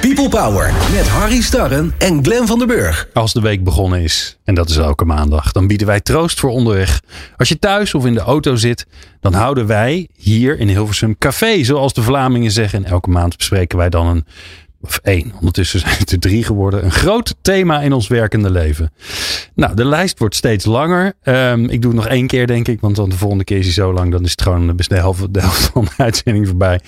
People Power met Harry Starren en Glenn van der Burg. Als de week begonnen is, en dat is elke maandag, dan bieden wij troost voor onderweg. Als je thuis of in de auto zit, dan houden wij hier in Hilversum café, zoals de Vlamingen zeggen. En elke maand bespreken wij dan een of één, ondertussen zijn het er drie geworden. Een groot thema in ons werkende leven. Nou, de lijst wordt steeds langer. Um, ik doe het nog één keer, denk ik. Want dan de volgende keer is hij zo lang. Dan is het gewoon de helft, de helft van de uitzending voorbij.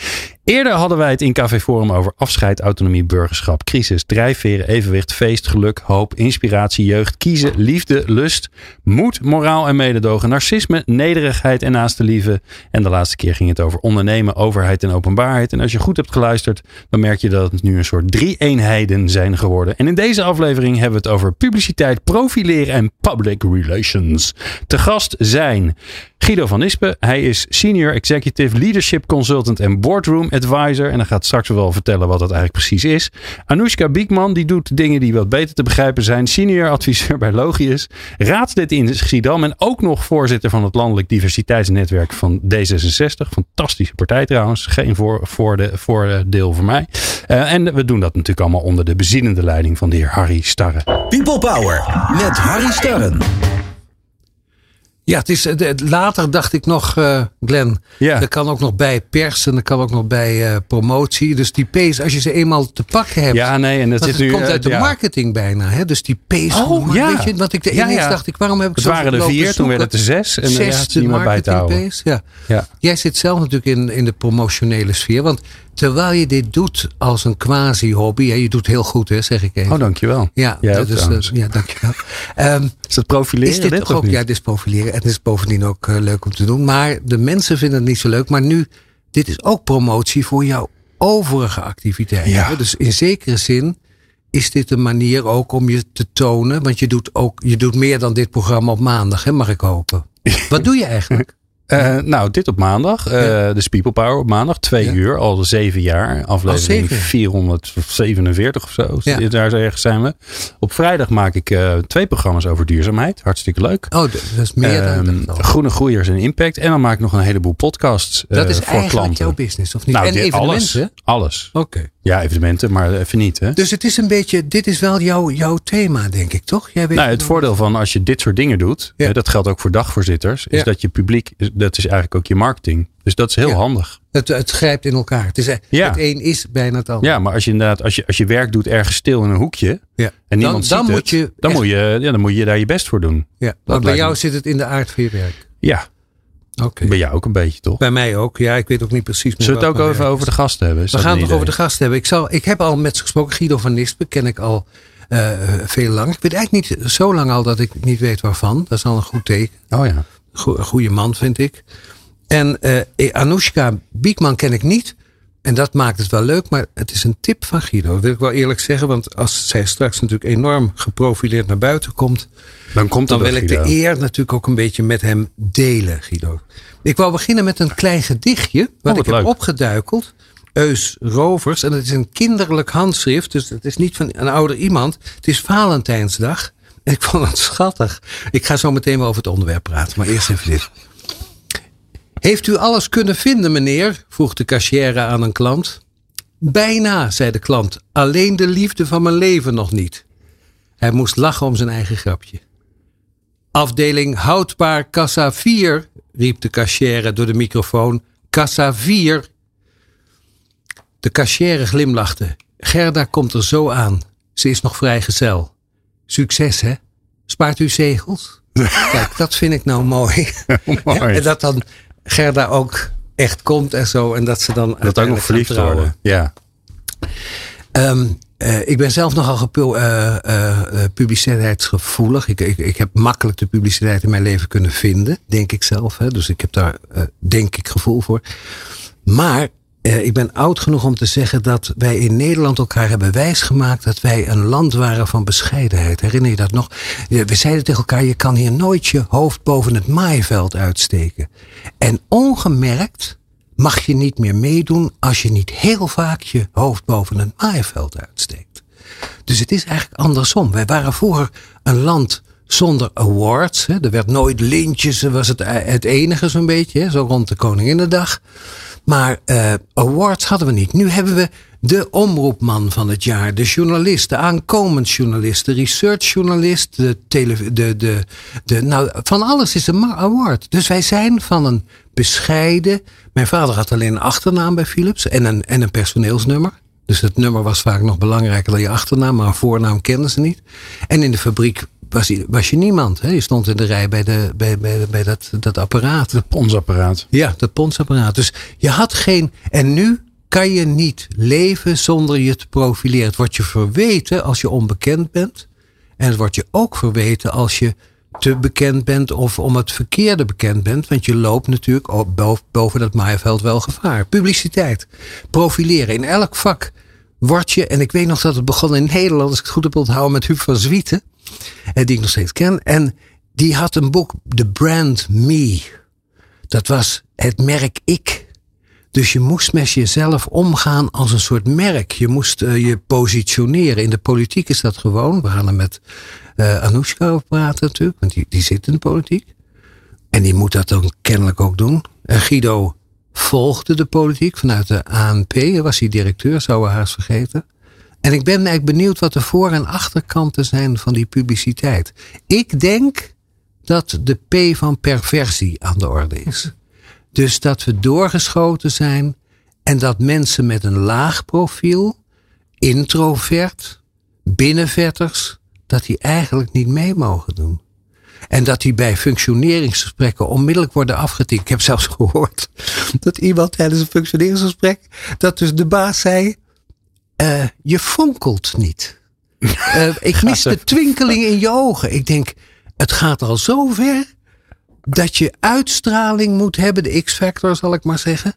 Eerder hadden wij het in Café Forum over afscheid, autonomie, burgerschap, crisis, drijfveren, evenwicht, feest, geluk, hoop, inspiratie, jeugd, kiezen, liefde, lust, moed, moraal en mededogen, narcisme, nederigheid en naaste liefde. En de laatste keer ging het over ondernemen, overheid en openbaarheid. En als je goed hebt geluisterd, dan merk je dat het nu een soort drie-eenheden zijn geworden. En in deze aflevering hebben we het over publiciteit, profileren en public relations. Te gast zijn Guido van Ispen. Hij is Senior Executive Leadership Consultant en Boardroom Advisor. En hij gaat straks wel vertellen wat dat eigenlijk precies is. Anoushka Biekman, die doet dingen die wat beter te begrijpen zijn. Senior adviseur bij Logius. Raadslid in Schiedam en ook nog voorzitter van het Landelijk Diversiteitsnetwerk van D66. Fantastische partij trouwens. Geen voor, voordeel voor mij. Uh, en we doen dat natuurlijk allemaal onder de bezielende leiding van de heer Harry Starre. People Power met Harry Starren. Ja, het is, eh, later dacht ik nog, uh, Glenn, ja. er kan ook nog bij pers en er kan ook nog bij uh, promotie. Dus die P's, als je ze eenmaal te pakken hebt. Ja, nee, en dat zit het nu, komt uit de marketing bijna. Hè? Dus die P's. Oh, ja. Weet je, wat ik de ja, dacht ik, waarom heb ik het zo waren er vier, toen werden het er zes. En zes, niet meer bij te houden. P's, ja. ja. Jij zit zelf natuurlijk in, in de promotionele sfeer. Want terwijl je dit doet als een quasi-hobby. Je doet heel goed, hè, zeg ik even. Oh, dankjewel. Ja, dat is, uh, ja dankjewel. Um, is dat profileren? Is dit, dit ook, ja, dit is profileren. En het is bovendien ook uh, leuk om te doen. Maar de mensen vinden het niet zo leuk. Maar nu, dit is ook promotie voor jouw overige activiteiten. Ja. Dus in zekere zin is dit een manier ook om je te tonen. Want je doet, ook, je doet meer dan dit programma op maandag, hè, mag ik hopen. Wat doe je eigenlijk? Uh, nou, dit op maandag. Uh, ja. De People Power op maandag. Twee ja. uur, al zeven jaar. Aflevering 447 of zo. Ja. Daar ergens zijn we. Op vrijdag maak ik uh, twee programma's over duurzaamheid. Hartstikke leuk. Oh, dat is meer dan uh, Groene groeiers en impact. En dan maak ik nog een heleboel podcasts Dat is voor klanten. jouw business, of niet? Nou, en dit, evenementen? Alles. alles. Oké. Okay. Ja, evenementen, maar even niet. Hè? Dus het is een beetje, dit is wel jouw, jouw thema, denk ik, toch? Jij weet nou, het voordeel van als je dit soort dingen doet, dat geldt ook voor dagvoorzitters, is dat je publiek, dat is eigenlijk ook je marketing. Dus dat is heel ja. handig. Het, het grijpt in elkaar. Het, is, het een is bijna het ander. Ja, maar als je inderdaad, als je, als je werk doet ergens stil in een hoekje en niemand dan, dan ziet moet het, je dan, echt... moet je, ja, dan moet je daar je best voor doen. Ja, maar bij jou me... zit het in de aard van je werk. Ja. Okay. Bij jou ook een beetje, toch? Bij mij ook. Ja, ik weet ook niet precies. Zullen we het ook even over de gasten hebben? Is we gaan het nog over de gasten hebben. Ik, zal, ik heb al met ze gesproken. Guido van Nispen ken ik al uh, veel lang. Ik weet eigenlijk niet zo lang al dat ik niet weet waarvan. Dat is al een goed teken. Oh ja. Goede man, vind ik. En uh, Anoushka Biekman ken ik niet. En dat maakt het wel leuk, maar het is een tip van Guido. Dat wil ik wel eerlijk zeggen, want als zij straks natuurlijk enorm geprofileerd naar buiten komt, dan, komt dan wil ik Guido. de eer natuurlijk ook een beetje met hem delen, Guido. Ik wou beginnen met een klein gedichtje, wat, oh, ik heb opgeduikeld. Eus Rovers, en het is een kinderlijk handschrift, dus het is niet van een ouder iemand. Het is Valentijnsdag. Ik vond het schattig. Ik ga zo meteen wel over het onderwerp praten, maar eerst even dit. Heeft u alles kunnen vinden, meneer? vroeg de cashier aan een klant. Bijna, zei de klant. Alleen de liefde van mijn leven nog niet. Hij moest lachen om zijn eigen grapje. Afdeling houdbaar kassa 4, riep de cashier door de microfoon. Kassa 4. De cashier glimlachte. Gerda komt er zo aan. Ze is nog vrijgezel. Succes, hè? Spaart u zegels? Kijk, dat vind ik nou mooi. en dat dan Gerda ook echt komt en zo. En dat ze dan dat ook nog verliefd worden. Ja. Um, uh, ik ben zelf nogal gepu uh, uh, publiciteitsgevoelig. Ik, ik, ik, heb makkelijk de publiciteit in mijn leven kunnen vinden, denk ik zelf. Hè. Dus ik heb daar, denk ik, gevoel voor. Maar ik ben oud genoeg om te zeggen dat wij in Nederland elkaar hebben wijsgemaakt dat wij een land waren van bescheidenheid. Herinner je dat nog? We zeiden tegen elkaar: je kan hier nooit je hoofd boven het maaiveld uitsteken. En ongemerkt mag je niet meer meedoen als je niet heel vaak je hoofd boven een maaiveld uitsteekt. Dus het is eigenlijk andersom. Wij waren vroeger een land zonder awards. Hè. Er werd nooit lintjes, was het, het enige zo'n beetje, zo rond de Koninginnedag. Maar uh, awards hadden we niet. Nu hebben we de omroepman van het jaar, de journalist, de aankomend journalist, de researchjournalist, de, tele, de, de, de, nou, van alles is een award. Dus wij zijn van een bescheiden. Mijn vader had alleen een achternaam bij Philips en een, en een personeelsnummer. Dus het nummer was vaak nog belangrijker dan je achternaam, maar voornaam kenden ze niet. En in de fabriek was je, was je niemand. Hè? Je stond in de rij bij, de, bij, bij, bij dat, dat apparaat. Het ponsapparaat. Ja, dat ponsapparaat. Dus je had geen. En nu kan je niet leven zonder je te profileren. Het wordt je verweten als je onbekend bent. En het wordt je ook verweten als je te bekend bent of om het verkeerde bekend bent. Want je loopt natuurlijk boven, boven dat maaiveld wel gevaar. Publiciteit. Profileren. In elk vak word je, en ik weet nog dat het begon in Nederland, als ik het goed heb onthouden, met Huub van Zwieten. Die ik nog steeds ken. En die had een boek, The Brand Me. Dat was het merk ik. Dus je moest met jezelf omgaan als een soort merk. Je moest uh, je positioneren. In de politiek is dat gewoon. We gaan er met uh, Anoushka over praten natuurlijk. Want die, die zit in de politiek. En die moet dat dan kennelijk ook doen. En Guido volgde de politiek vanuit de ANP. Was hij directeur, zou we haast vergeten. En ik ben eigenlijk benieuwd wat de voor- en achterkanten zijn van die publiciteit. Ik denk dat de P van perversie aan de orde is. Dus dat we doorgeschoten zijn en dat mensen met een laag profiel, introvert, binnenvetters, dat die eigenlijk niet mee mogen doen. En dat die bij functioneringsgesprekken onmiddellijk worden afgetikt. Ik heb zelfs gehoord dat iemand tijdens een functioneringsgesprek, dat dus de baas zei, uh, je fonkelt niet. Uh, ik mis de twinkeling in je ogen. Ik denk, het gaat al zo ver dat je uitstraling moet hebben, de X-factor zal ik maar zeggen.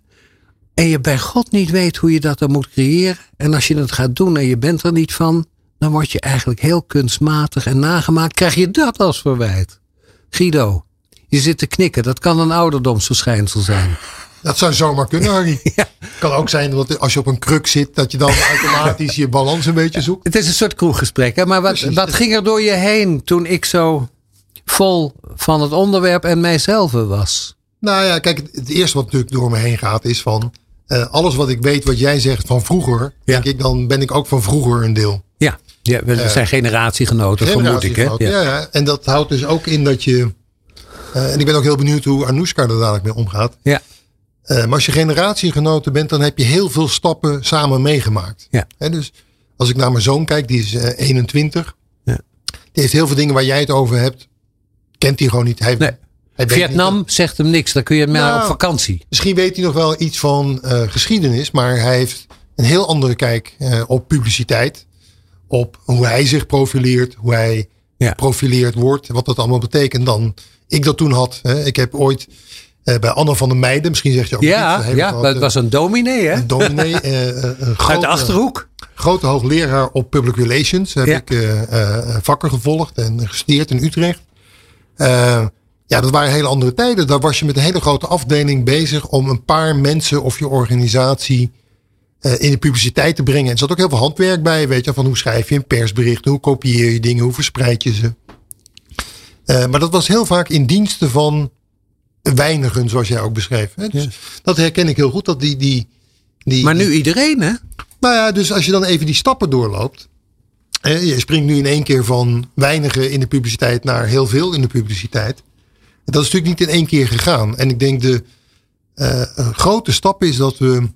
En je bij God niet weet hoe je dat dan moet creëren. En als je het gaat doen en je bent er niet van, dan word je eigenlijk heel kunstmatig en nagemaakt. Krijg je dat als verwijt? Guido, je zit te knikken. Dat kan een ouderdomsverschijnsel zijn. Dat zou zomaar kunnen, Harry. ja. Kan ook zijn dat als je op een kruk zit, dat je dan automatisch je balans een beetje zoekt. Het is een soort kroeggesprek. Hè? Maar wat, wat ging er door je heen toen ik zo vol van het onderwerp en mijzelf was? Nou ja, kijk, het eerste wat natuurlijk door me heen gaat is van uh, alles wat ik weet wat jij zegt van vroeger, denk ik, dan ben ik ook van vroeger een deel. Ja, ja we uh, zijn generatiegenoten, vermoed ik. Hè? Ja. ja. en dat houdt dus ook in dat je. Uh, en ik ben ook heel benieuwd hoe Anoushka er dadelijk mee omgaat. Ja. maar als je generatiegenoten bent, dan heb je heel veel stappen samen meegemaakt. Ja. dus als ik naar mijn zoon kijk, die is 21. Ja. Die heeft heel veel dingen waar jij het over hebt, kent hij gewoon niet. Hij, nee. hij Vietnam niet, zegt hem niks, dan kun je nou, op vakantie. Misschien weet hij nog wel iets van uh, geschiedenis, maar hij heeft een heel andere kijk uh, op publiciteit. Op hoe hij zich profileert, hoe hij ja. geprofileerd wordt, wat dat allemaal betekent dan ik dat toen had. Hè. Ik heb ooit uh, bij Anne van der Meijden, misschien zeg je ook ja, niet. Ja, dat was een dominee hè? Een dominee. een grote, Uit de Achterhoek. Grote hoogleraar op public relations. Heb Ja. ik vakken gevolgd en gestudeerd in Utrecht. Ja, dat waren hele andere tijden. Daar was je met een hele grote afdeling bezig om een paar mensen of je organisatie uh, in de publiciteit te brengen. En er zat ook heel veel handwerk bij, weet je, van hoe schrijf je een persbericht, hoe kopieer je dingen, hoe verspreid je ze. Uh, maar dat was heel vaak in diensten van weinigen, zoals jij ook beschreef. Hè? Dus Ja. dat herken ik heel goed. Dat die, die, die, Maar nu iedereen, hè? nou ja, dus als je dan even die stappen doorloopt. Hè, je springt nu in één keer van weinigen in de publiciteit naar heel veel in de publiciteit. Dat is natuurlijk niet in één keer gegaan. En ik denk de uh, een grote stap is dat we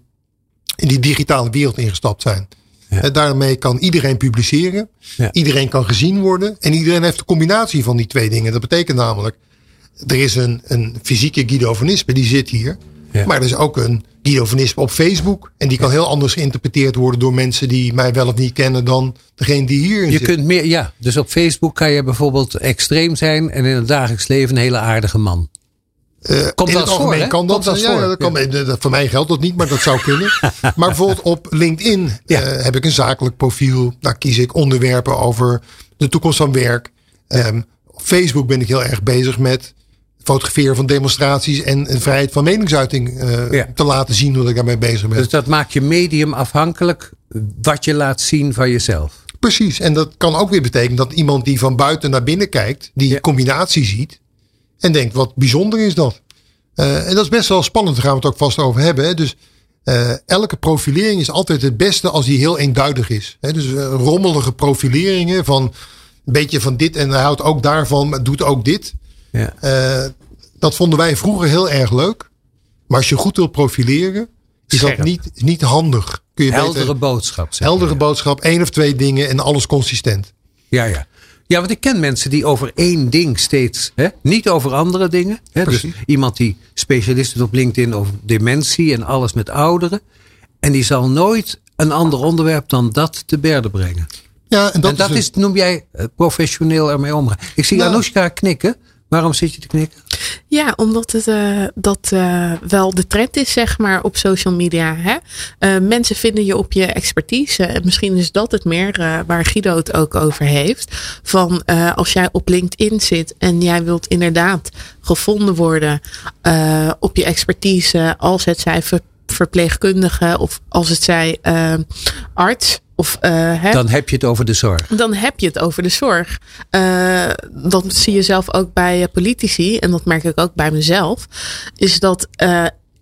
in die digitale wereld ingestapt zijn. Ja. En daarmee kan iedereen publiceren. Ja. Iedereen kan gezien worden. En iedereen heeft de combinatie van die twee dingen. Dat betekent namelijk, er is een, een fysieke Guido van Ispen, die zit hier. Ja. Maar er is ook een Guido van Ispen op Facebook. En die kan heel anders geïnterpreteerd worden door mensen die mij wel of niet kennen dan degene die hierin Je zit. kunt meer, ja. Dus op Facebook kan je bijvoorbeeld extreem zijn en in het dagelijks leven een hele aardige man. Eh, Komt in wel het eens voor, hè? kan dat. Komt ja, voor, ja, dat kan, dat- voor mij geldt dat niet, maar dat zou kunnen. maar bijvoorbeeld op LinkedIn eh, heb ik een zakelijk profiel. Daar kies ik onderwerpen over de toekomst van werk. Ehm, op Facebook ben ik heel erg bezig met fotograferen van demonstraties en, en vrijheid van meningsuiting eh, Ja. te laten zien hoe ik daarmee bezig ben. Dus dat maakt je medium afhankelijk wat je laat zien van jezelf. Precies. En dat kan ook weer betekenen dat iemand die van buiten naar binnen kijkt, die Ja. combinatie ziet en denkt: wat bijzonder is dat. Eh, en dat is best wel spannend, daar gaan we het ook vast over hebben. Hè? Dus eh, elke profilering is altijd het beste als die heel eenduidig is. Hè? Dus eh, rommelige profileringen van een beetje van dit en hij houdt ook daarvan, maar doet ook dit. Ja. Dat vonden wij vroeger heel erg leuk. Maar als je goed wilt profileren, is Scherp. dat niet, niet handig. Kun je Heldere beter, boodschap. zeg heldere boodschap, één of twee dingen en alles consistent. Ja, ja. Ja, want ik ken mensen die over één ding steeds, hè, niet over andere dingen. Hè, dus iemand die specialist is op LinkedIn over dementie en alles met ouderen. En die zal nooit een ander onderwerp dan dat te berde brengen. Ja, en dat, en dat is, is, noem jij eh, professioneel ermee omgaan. Ik zie Nou. Anoushka knikken. Waarom zit je te knikken? Ja, omdat het eh, dat eh, wel de trend is, zeg maar, op social media. Hè? Eh, mensen vinden je op je expertise. En misschien is dat het meer waar Guido het ook over heeft. Van als jij op LinkedIn zit en jij wilt inderdaad gevonden worden op je expertise, als het zij ver- verpleegkundige of als het zij arts. Of, eh, hè, Dan heb je het over de zorg. dan heb je het over de zorg. Eh, dat zie je zelf ook bij eh, politici. En dat merk ik ook bij mezelf. Is dat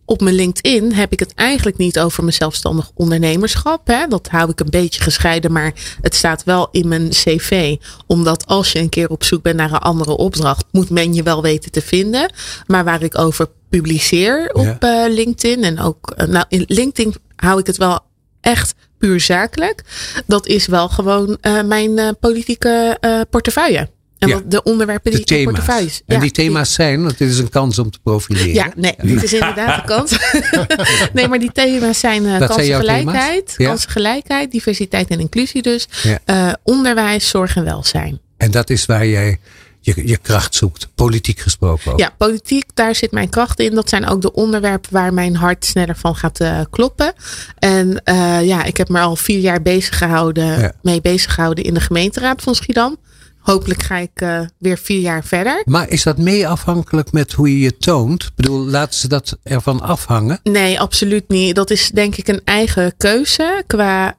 op mijn LinkedIn heb ik het eigenlijk niet over mijn zelfstandig ondernemerschap. Hè. Dat hou ik een beetje gescheiden. Maar het staat wel in mijn cv. Omdat als je een keer op zoek bent naar een andere opdracht. Moet men je wel weten te vinden. Maar waar ik over publiceer op LinkedIn. En ook nou, in LinkedIn hou ik het wel echt puur zakelijk. Dat is wel gewoon eh, mijn eh, politieke eh, portefeuille. En Ja. de onderwerpen De die ik in thema's. portefeuille is. En Ja, die thema's zijn, want dit is een kans om te profileren. Ja, nee, dit is inderdaad de kans. nee, maar die thema's zijn jouw kansengelijkheid? Ja. kansengelijkheid, diversiteit en inclusie dus. Eh, onderwijs, zorg en welzijn. En dat is waar jij je, je kracht zoekt, politiek gesproken ook. Ja, politiek, daar zit mijn kracht in. Dat zijn ook de onderwerpen waar mijn hart sneller van gaat eh, kloppen. En eh, ja, ik heb me al vier jaar bezig gehouden, Ja. mee bezig gehouden in de gemeenteraad van Schiedam. Hopelijk ga ik eh, weer vier jaar verder. Maar is dat mee afhankelijk met hoe je je toont? Ik bedoel, laten ze dat ervan afhangen? Nee, absoluut niet. Dat is denk ik een eigen keuze qua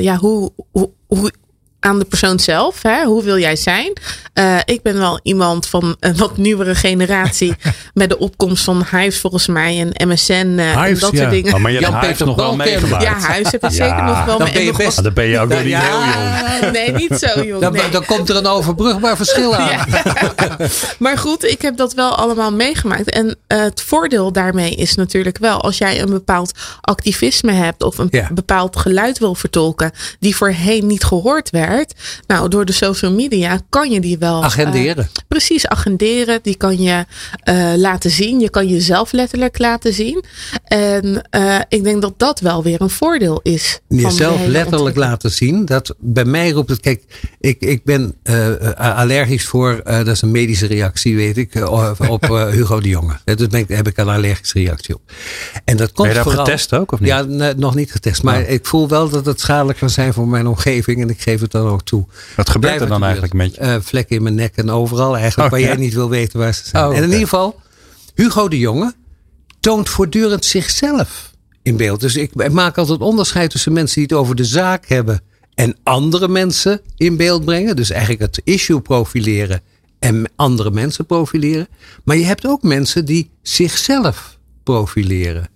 ja, hoe, hoe, hoe aan de persoon zelf. Hè? Hoe wil jij zijn? Eh, ik ben wel iemand van een wat nieuwere generatie. met de opkomst van Hives volgens mij en MSN eh, en dat ja. soort dingen. Oh, maar je hebt Hives nog wel meegemaakt. Ja, Hives heb ik Ja, zeker nog wel. dan mee- ben je en nog best- Ah, dan ben je ook nog niet Ja. heel jong. Nee, niet zo jong. Dan, nee. dan komt er een overbrugbaar verschil aan. Ja. maar goed, ik heb dat wel allemaal meegemaakt. En eh, het voordeel daarmee is natuurlijk wel, als jij een bepaald activisme hebt of een Ja. bepaald geluid wil vertolken, die voorheen niet gehoord werd. Nou, door de social media kan je die wel. eh, Agenderen. precies, agenderen. Die kan je eh, laten zien. Je kan jezelf letterlijk laten zien. En eh, ik denk dat dat wel weer een voordeel is. Jezelf letterlijk laten zien. Dat, bij mij roept het, kijk, ik, ik ben allergisch voor, eh, dat is een medische reactie, weet ik, op Hugo de Jonge. Dus ben ik, daar heb ik een allergische reactie op. En dat komt Ben je vooral, getest ook, of niet? Ja, nee, nog niet getest. Maar Oh. ik voel wel dat het schadelijk kan zijn voor mijn omgeving. En ik geef het dan ook toe. Wat gebeurt er dan eigenlijk met je? Eh, vlekken in mijn nek en overal eigenlijk. Oh, waar ja? jij niet wil weten waar ze zijn. Oh, En in ieder geval, Hugo de Jonge toont voortdurend zichzelf in beeld. Dus ik, ik maak altijd onderscheid tussen mensen die het over de zaak hebben. En andere mensen in beeld brengen. Dus eigenlijk het issue profileren. En andere mensen profileren. Maar je hebt ook mensen die zichzelf profileren.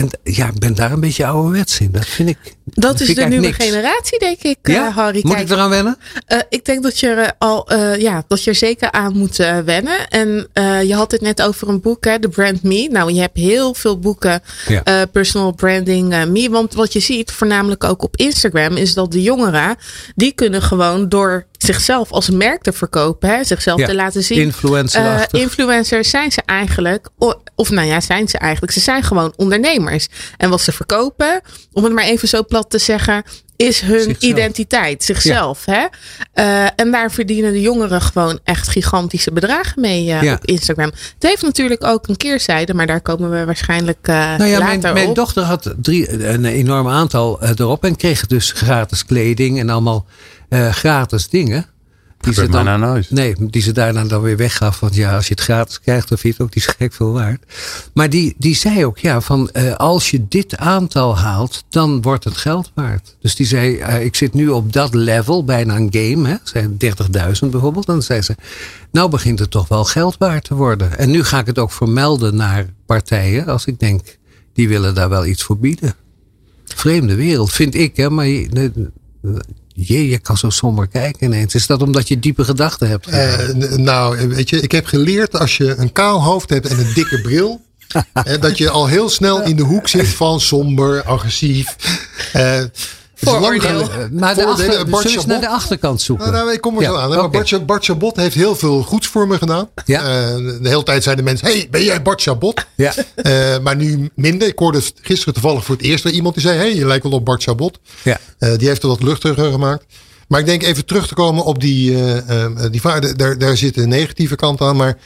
En ja, ik ben daar een beetje ouderwets in. Dat vind ik. Dat is de nieuwe niks. generatie, denk ik, Ja? Harry. Moet Kijk, ik eraan wennen? Eh, ik denk dat je er al, eh, ja, dat je er zeker aan moet wennen. En je had het net over een boek, hè, The Brand Me. Nou, je hebt heel veel boeken, Ja. personal branding me. Want wat je ziet, voornamelijk ook op Instagram, is dat de jongeren, die kunnen gewoon door zichzelf als merk te verkopen, hè, zichzelf Ja, te laten zien. influencer-achtig. Eh, influencers zijn ze eigenlijk, of nou ja, zijn ze eigenlijk, ze zijn gewoon ondernemers. En wat ze verkopen, om het maar even zo plat te zeggen, is hun Zichzelf. identiteit, zichzelf. Hè? Eh, en daar verdienen de jongeren gewoon echt gigantische bedragen mee eh, Ja. op Instagram. Het heeft natuurlijk ook een keerzijde, maar daar komen we waarschijnlijk eh Nou ja, later mijn, mijn dochter had drie, een enorm aantal erop en kreeg dus gratis kleding en allemaal eh, gratis dingen. Die ze, dan, nou nee, die ze daarna dan weer weggaf. Want ja, als je het gratis krijgt, dan vind je het ook niet gek veel waard. Maar die, die zei ook, ja, van eh, als je dit aantal haalt, dan wordt het geld waard. Dus die zei, eh, ik zit nu op dat level, bijna een game, hè, zei 30.000 bijvoorbeeld. Dan zei ze, nou begint het toch wel geld waard te worden. En nu ga ik het ook vermelden naar partijen, als ik denk, die willen daar wel iets voor bieden. Vreemde wereld, vind ik, hè, maar je, je, je kan zo somber kijken ineens. Is dat omdat je diepe gedachten hebt? Eh, nou, weet je, ik heb geleerd als je een kaal hoofd hebt en een dikke bril. dat je al heel snel in de hoek zit van somber, agressief. Lang Vooroordeel. geleden- naar, de vooroordelen. achter, Bart zullen we eens naar de achterkant zoeken? Nou, nou, ik kom er Ja, zo aan. Maar Bart, Bart Chabot heeft heel veel goeds voor me gedaan. Ja. Eh, de hele tijd zeiden mensen: hey, ben jij Bart Chabot? Ja. Eh, maar nu minder. Ik hoorde gisteren toevallig voor het eerst weer iemand die zei: hey, je lijkt wel op Bart Chabot. Ja. Eh, die heeft er wat luchtiger gemaakt. Maar ik denk even terug te komen op die, eh, eh, die vaarde. Daar, daar zit een negatieve kant aan. Maar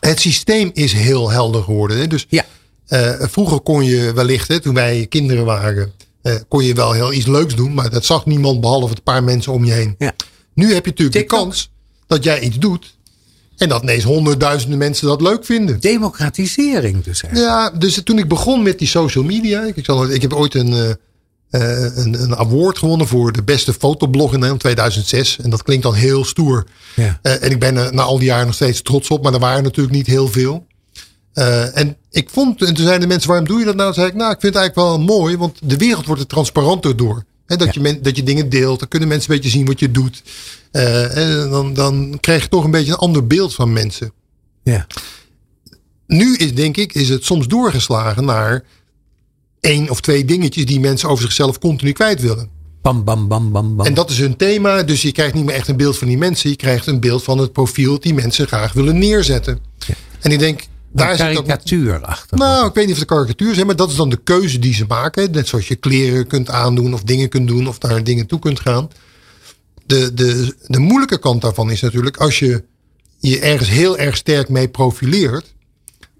het systeem is heel helder geworden. Hè? Dus Ja. eh, vroeger kon je wellicht, hè, toen wij kinderen waren, eh, kon je wel heel iets leuks doen. Maar dat zag niemand behalve een paar mensen om je heen. Ja. Nu heb je natuurlijk TikTok. de kans dat jij iets doet. En dat ineens honderdduizenden mensen dat leuk vinden. Democratisering dus eigenlijk. Ja, dus toen ik begon met die social media. Ik, zal, ik heb ooit een, eh, eh, een, een award gewonnen voor de beste fotoblog in Nederland 2006. En dat klinkt dan heel stoer. Ja. En ik ben er na al die jaren nog steeds trots op. Maar er waren natuurlijk niet heel veel. Eh, en ik vond, en toen zeiden de mensen, waarom doe je dat nou? Toen zei ik, nou, ik vind het eigenlijk wel mooi. Want de wereld wordt er transparanter door. Hè, dat, je men, dat je dingen deelt. Dan kunnen mensen een beetje zien wat je doet. Eh, en dan, dan krijg je toch een beetje een ander beeld van mensen. Ja. Nu is, denk ik, is het soms doorgeslagen naar één of twee dingetjes die mensen over zichzelf continu kwijt willen. Bam, bam, bam, bam, bam. En dat is hun thema. Dus je krijgt niet meer echt een beeld van die mensen. Je krijgt een beeld van het profiel die mensen graag willen neerzetten. En ik denk, daar een zit ook. karikatuur achter. Nou, ik weet niet of het karikatuur zijn, maar dat is dan de keuze die ze maken. Net zoals je kleren kunt aandoen of dingen kunt doen of naar dingen toe kunt gaan. De, de, de moeilijke kant daarvan is natuurlijk als je je ergens heel erg sterk mee profileert,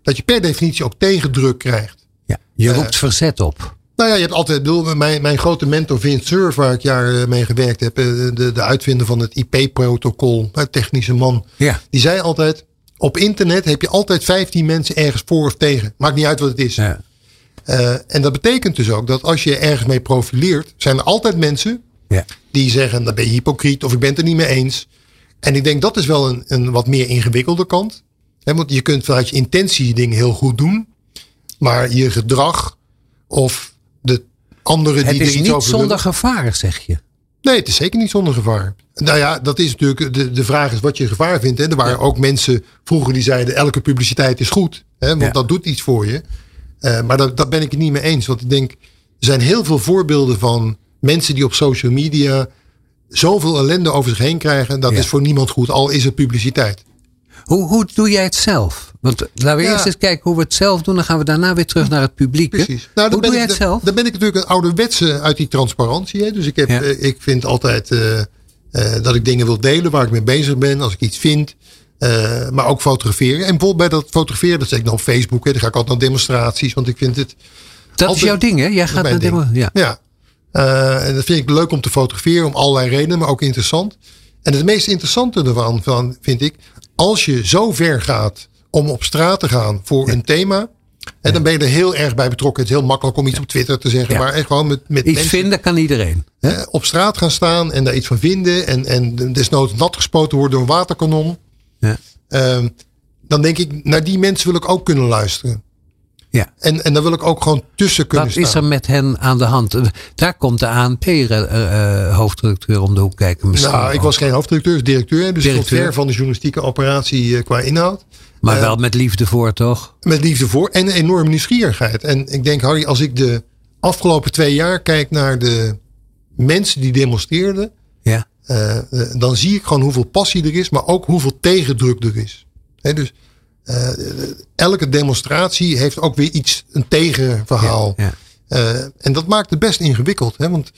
dat je per definitie ook tegendruk krijgt. ja. Je roept verzet op. Nou ja, je hebt altijd, bedoel, mijn, mijn grote mentor Vince Cerf, waar ik jaren mee gewerkt heb, eh, de, de uitvinder van het IP-protocol, technische man, Ja. die zei altijd, op internet heb je altijd 15 mensen ergens voor of tegen. Maakt niet uit wat het is. Ja. Eh, en dat betekent dus ook dat als je ergens mee profileert, zijn er altijd mensen Ja. die zeggen, dan ben je hypocriet of ik ben het er niet mee eens. En ik denk dat is wel een, een wat meer ingewikkelde kant. Want je kunt vanuit je intentie dingen heel goed doen. Maar je gedrag of de anderen Het die er is iets niet over zonder willen. gevaar, zeg je. Nee, het is zeker niet zonder gevaar. Nou ja, dat is natuurlijk de, de vraag is wat je gevaar vindt. Hè. Er waren ook mensen vroeger die zeiden elke publiciteit is goed. Hè, want Ja. dat doet iets voor je. Eh, maar dat, dat ben ik het niet mee eens. Want ik denk, er zijn heel veel voorbeelden van mensen die op social media zoveel ellende over zich heen krijgen. Dat Ja. is voor niemand goed, al is het publiciteit. Hoe, hoe doe jij het zelf? Want laten we Ja. eerst eens kijken hoe we het zelf doen. Dan gaan we daarna weer terug naar het publiek. Precies. Nou, hoe doe jij het zelf? Dan ben ik natuurlijk een ouderwetse uit die transparantie. Hè. Dus ik, heb, Ja. eh, ik vind altijd eh, eh, dat ik dingen wil delen waar ik mee bezig ben. Als ik iets vind. Maar ook fotograferen. En bijvoorbeeld bij dat fotograferen, dat zeg ik dan op Facebook. Hè. Dan ga ik altijd naar demonstraties. Want ik vind het Dat is jouw ding, hè? Jij gaat naar ding. demo. Ja. Ja. En dat vind ik leuk om te fotograferen om allerlei redenen, maar ook interessant. En het meest interessante ervan van, vind ik, als je zo ver gaat om op straat te gaan voor een thema. En dan ben je er heel erg bij betrokken. Het is heel makkelijk om iets op Twitter te zeggen, maar echt gewoon met, met Iets mensen vinden kan iedereen. eh, op straat gaan staan en daar iets van vinden. En, en desnoods nat gespoten worden door een waterkanon. Ja. Ehm, dan denk ik, naar die mensen wil ik ook kunnen luisteren. Ja. En, en dan wil ik ook gewoon tussen kunnen Wat staan. is er met hen aan de hand? Daar komt de ANP-hoofdredacteur om de hoek kijken misschien. Nou, ik was geen hoofdredacteur, directeur. Dus Directeur. ver van de journalistieke operatie eh, qua inhoud. Maar eh, wel met liefde voor, toch? Met liefde voor en een enorme nieuwsgierigheid. En ik denk, Harry, als ik de afgelopen twee jaar kijk naar de mensen die demonstreerden. Ja. eh, eh, dan zie ik gewoon hoeveel passie er is, maar ook hoeveel tegendruk er is. Hè, dus eh, elke demonstratie heeft ook weer iets, een tegenverhaal. Ja. Eh, en dat maakt het best ingewikkeld. Hè, want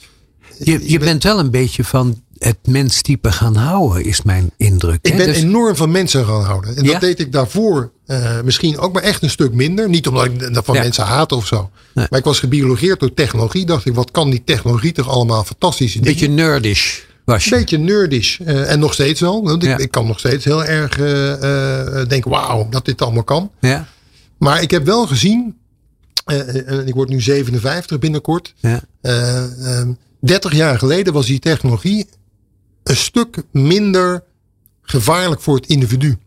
Je, je bent wel een beetje van het menstype gaan houden, is mijn indruk. Ik hè? ben Dus- enorm van mensen gaan houden. En Ja? dat deed ik daarvoor eh, misschien ook maar echt een stuk minder. Niet omdat ik van mensen haat of zo. Maar ik was gebiologeerd door technologie. Dacht ik, wat kan die technologie toch allemaal fantastische een dingen. beetje nerdish Was je? Een beetje nerdish. eh, en nog steeds wel. Want ik, Ja. ik kan nog steeds heel erg eh, denken, wauw, dat dit allemaal kan. Ja. Maar ik heb wel gezien, en ik word nu 57 binnenkort. Ja. eh, ehm, 30 jaar geleden was die technologie een stuk minder gevaarlijk voor het individu.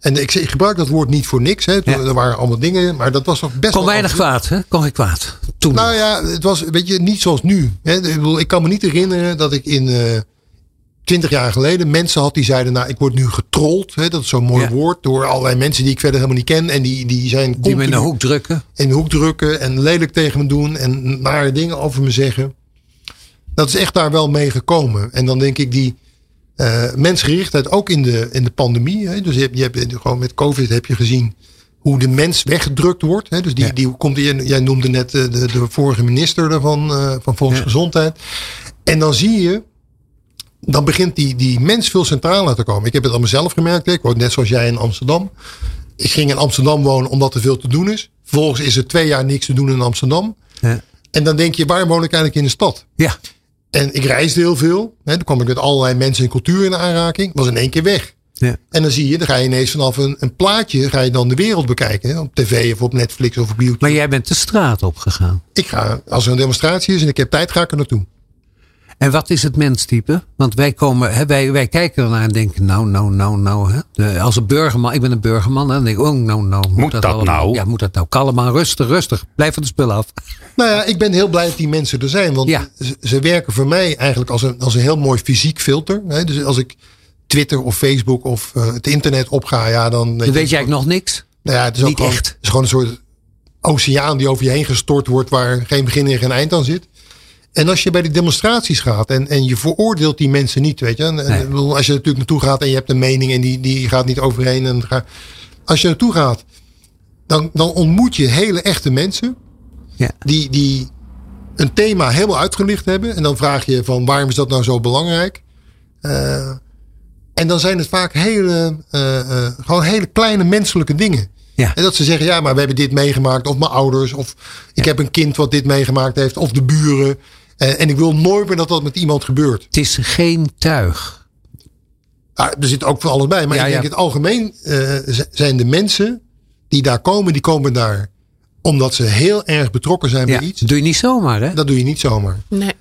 En ik, ik gebruik dat woord niet voor niks. Hè. Ja. Er waren allemaal dingen, maar dat was toch best Kon weinig kwaad, hè? Kon geen kwaad. Toen. nou nog. ja, het was weet je, niet zoals nu. Hè. Ik, bedoel, ik kan me niet herinneren dat ik in 20 jaar geleden mensen had die zeiden: Nou, ik word nu getrold. Hè, dat is zo'n mooi Ja. woord. Door allerlei mensen die ik verder helemaal niet ken. En die, die zijn Die me in de hoek drukken. in de hoek drukken. En lelijk tegen me doen. En nare dingen over me zeggen. Dat is echt daar wel mee gekomen. En dan denk ik die eh mensgerichtheid ook in de, in de pandemie. Hè. Dus je hebt, je hebt gewoon met COVID heb je gezien hoe de mens weggedrukt wordt. Hè. Dus die, Ja. die komt, jij jij noemde net eh, de, de vorige minister daarvan, eh, van Volksgezondheid. En dan zie je, dan begint die, die mens veel centraler te komen. Ik heb het aan mezelf gemerkt. Ik woon net zoals jij in Amsterdam. Ik ging in Amsterdam wonen omdat er veel te doen is. Vervolgens is er twee jaar niks te doen in Amsterdam. Ja. En dan denk je, waar woon ik eigenlijk in de stad? Ja. En ik reisde heel veel. Hè, dan kwam ik met allerlei mensen en cultuur in aanraking. Was in één keer weg. Ja. En dan zie je, dan ga je ineens vanaf een, een plaatje, ga je dan de wereld bekijken. Hè, op tv of op Netflix of op YouTube. Maar jij bent de straat opgegaan. Ik ga, als er een demonstratie is en ik heb tijd, ga ik er naartoe. En wat is het menstype? Want wij komen, hè, wij, wij kijken ernaar en denken, nou, nou, nou, nou. Hè? De, als een burgerman, ik ben een burgerman, dan denk ik, oh, nou, nou. Moet dat allemaal- nou? Ja, moet dat nou? Kalm aan, rustig, rustig. Blijf van de spullen af. Nou ja, ik ben heel blij dat die mensen er zijn. Want Ja. ze, ze werken voor mij eigenlijk als een, als een heel mooi fysiek filter. Hè. Dus als ik Twitter of Facebook of eh, het internet opga, ja, dan... Dan weet jij eigenlijk nog niks. Nou ja, het is ook Niet gewoon, echt. Het is gewoon een soort oceaan die over je heen gestort wordt, waar geen begin en geen eind aan zit. En als je bij die demonstraties gaat en, en je veroordeelt die mensen niet, weet je. En, Nee. als je natuurlijk naartoe gaat en je hebt een mening en die, die gaat niet overeen. En ga, als je naartoe gaat, dan, dan ontmoet je hele echte mensen Ja. die, die een thema helemaal uitgelicht hebben. En dan vraag je van waarom is dat nou zo belangrijk? Eh, en dan zijn het vaak hele, eh, eh, gewoon hele kleine menselijke dingen. Ja. En dat ze zeggen, ja, maar we hebben dit meegemaakt. Of mijn ouders. Of ik heb een kind wat dit meegemaakt heeft. Of de buren. Eh, en ik wil nooit meer dat dat met iemand gebeurt. Het is geen tuig. Ah, er zit ook van alles bij. Maar Ja, ik denk ja. in het algemeen eh, zijn de mensen die daar komen, die komen daar omdat ze heel erg betrokken zijn Ja. bij iets. Dat doe je niet zomaar, hè? Dat doe je niet zomaar. Nee.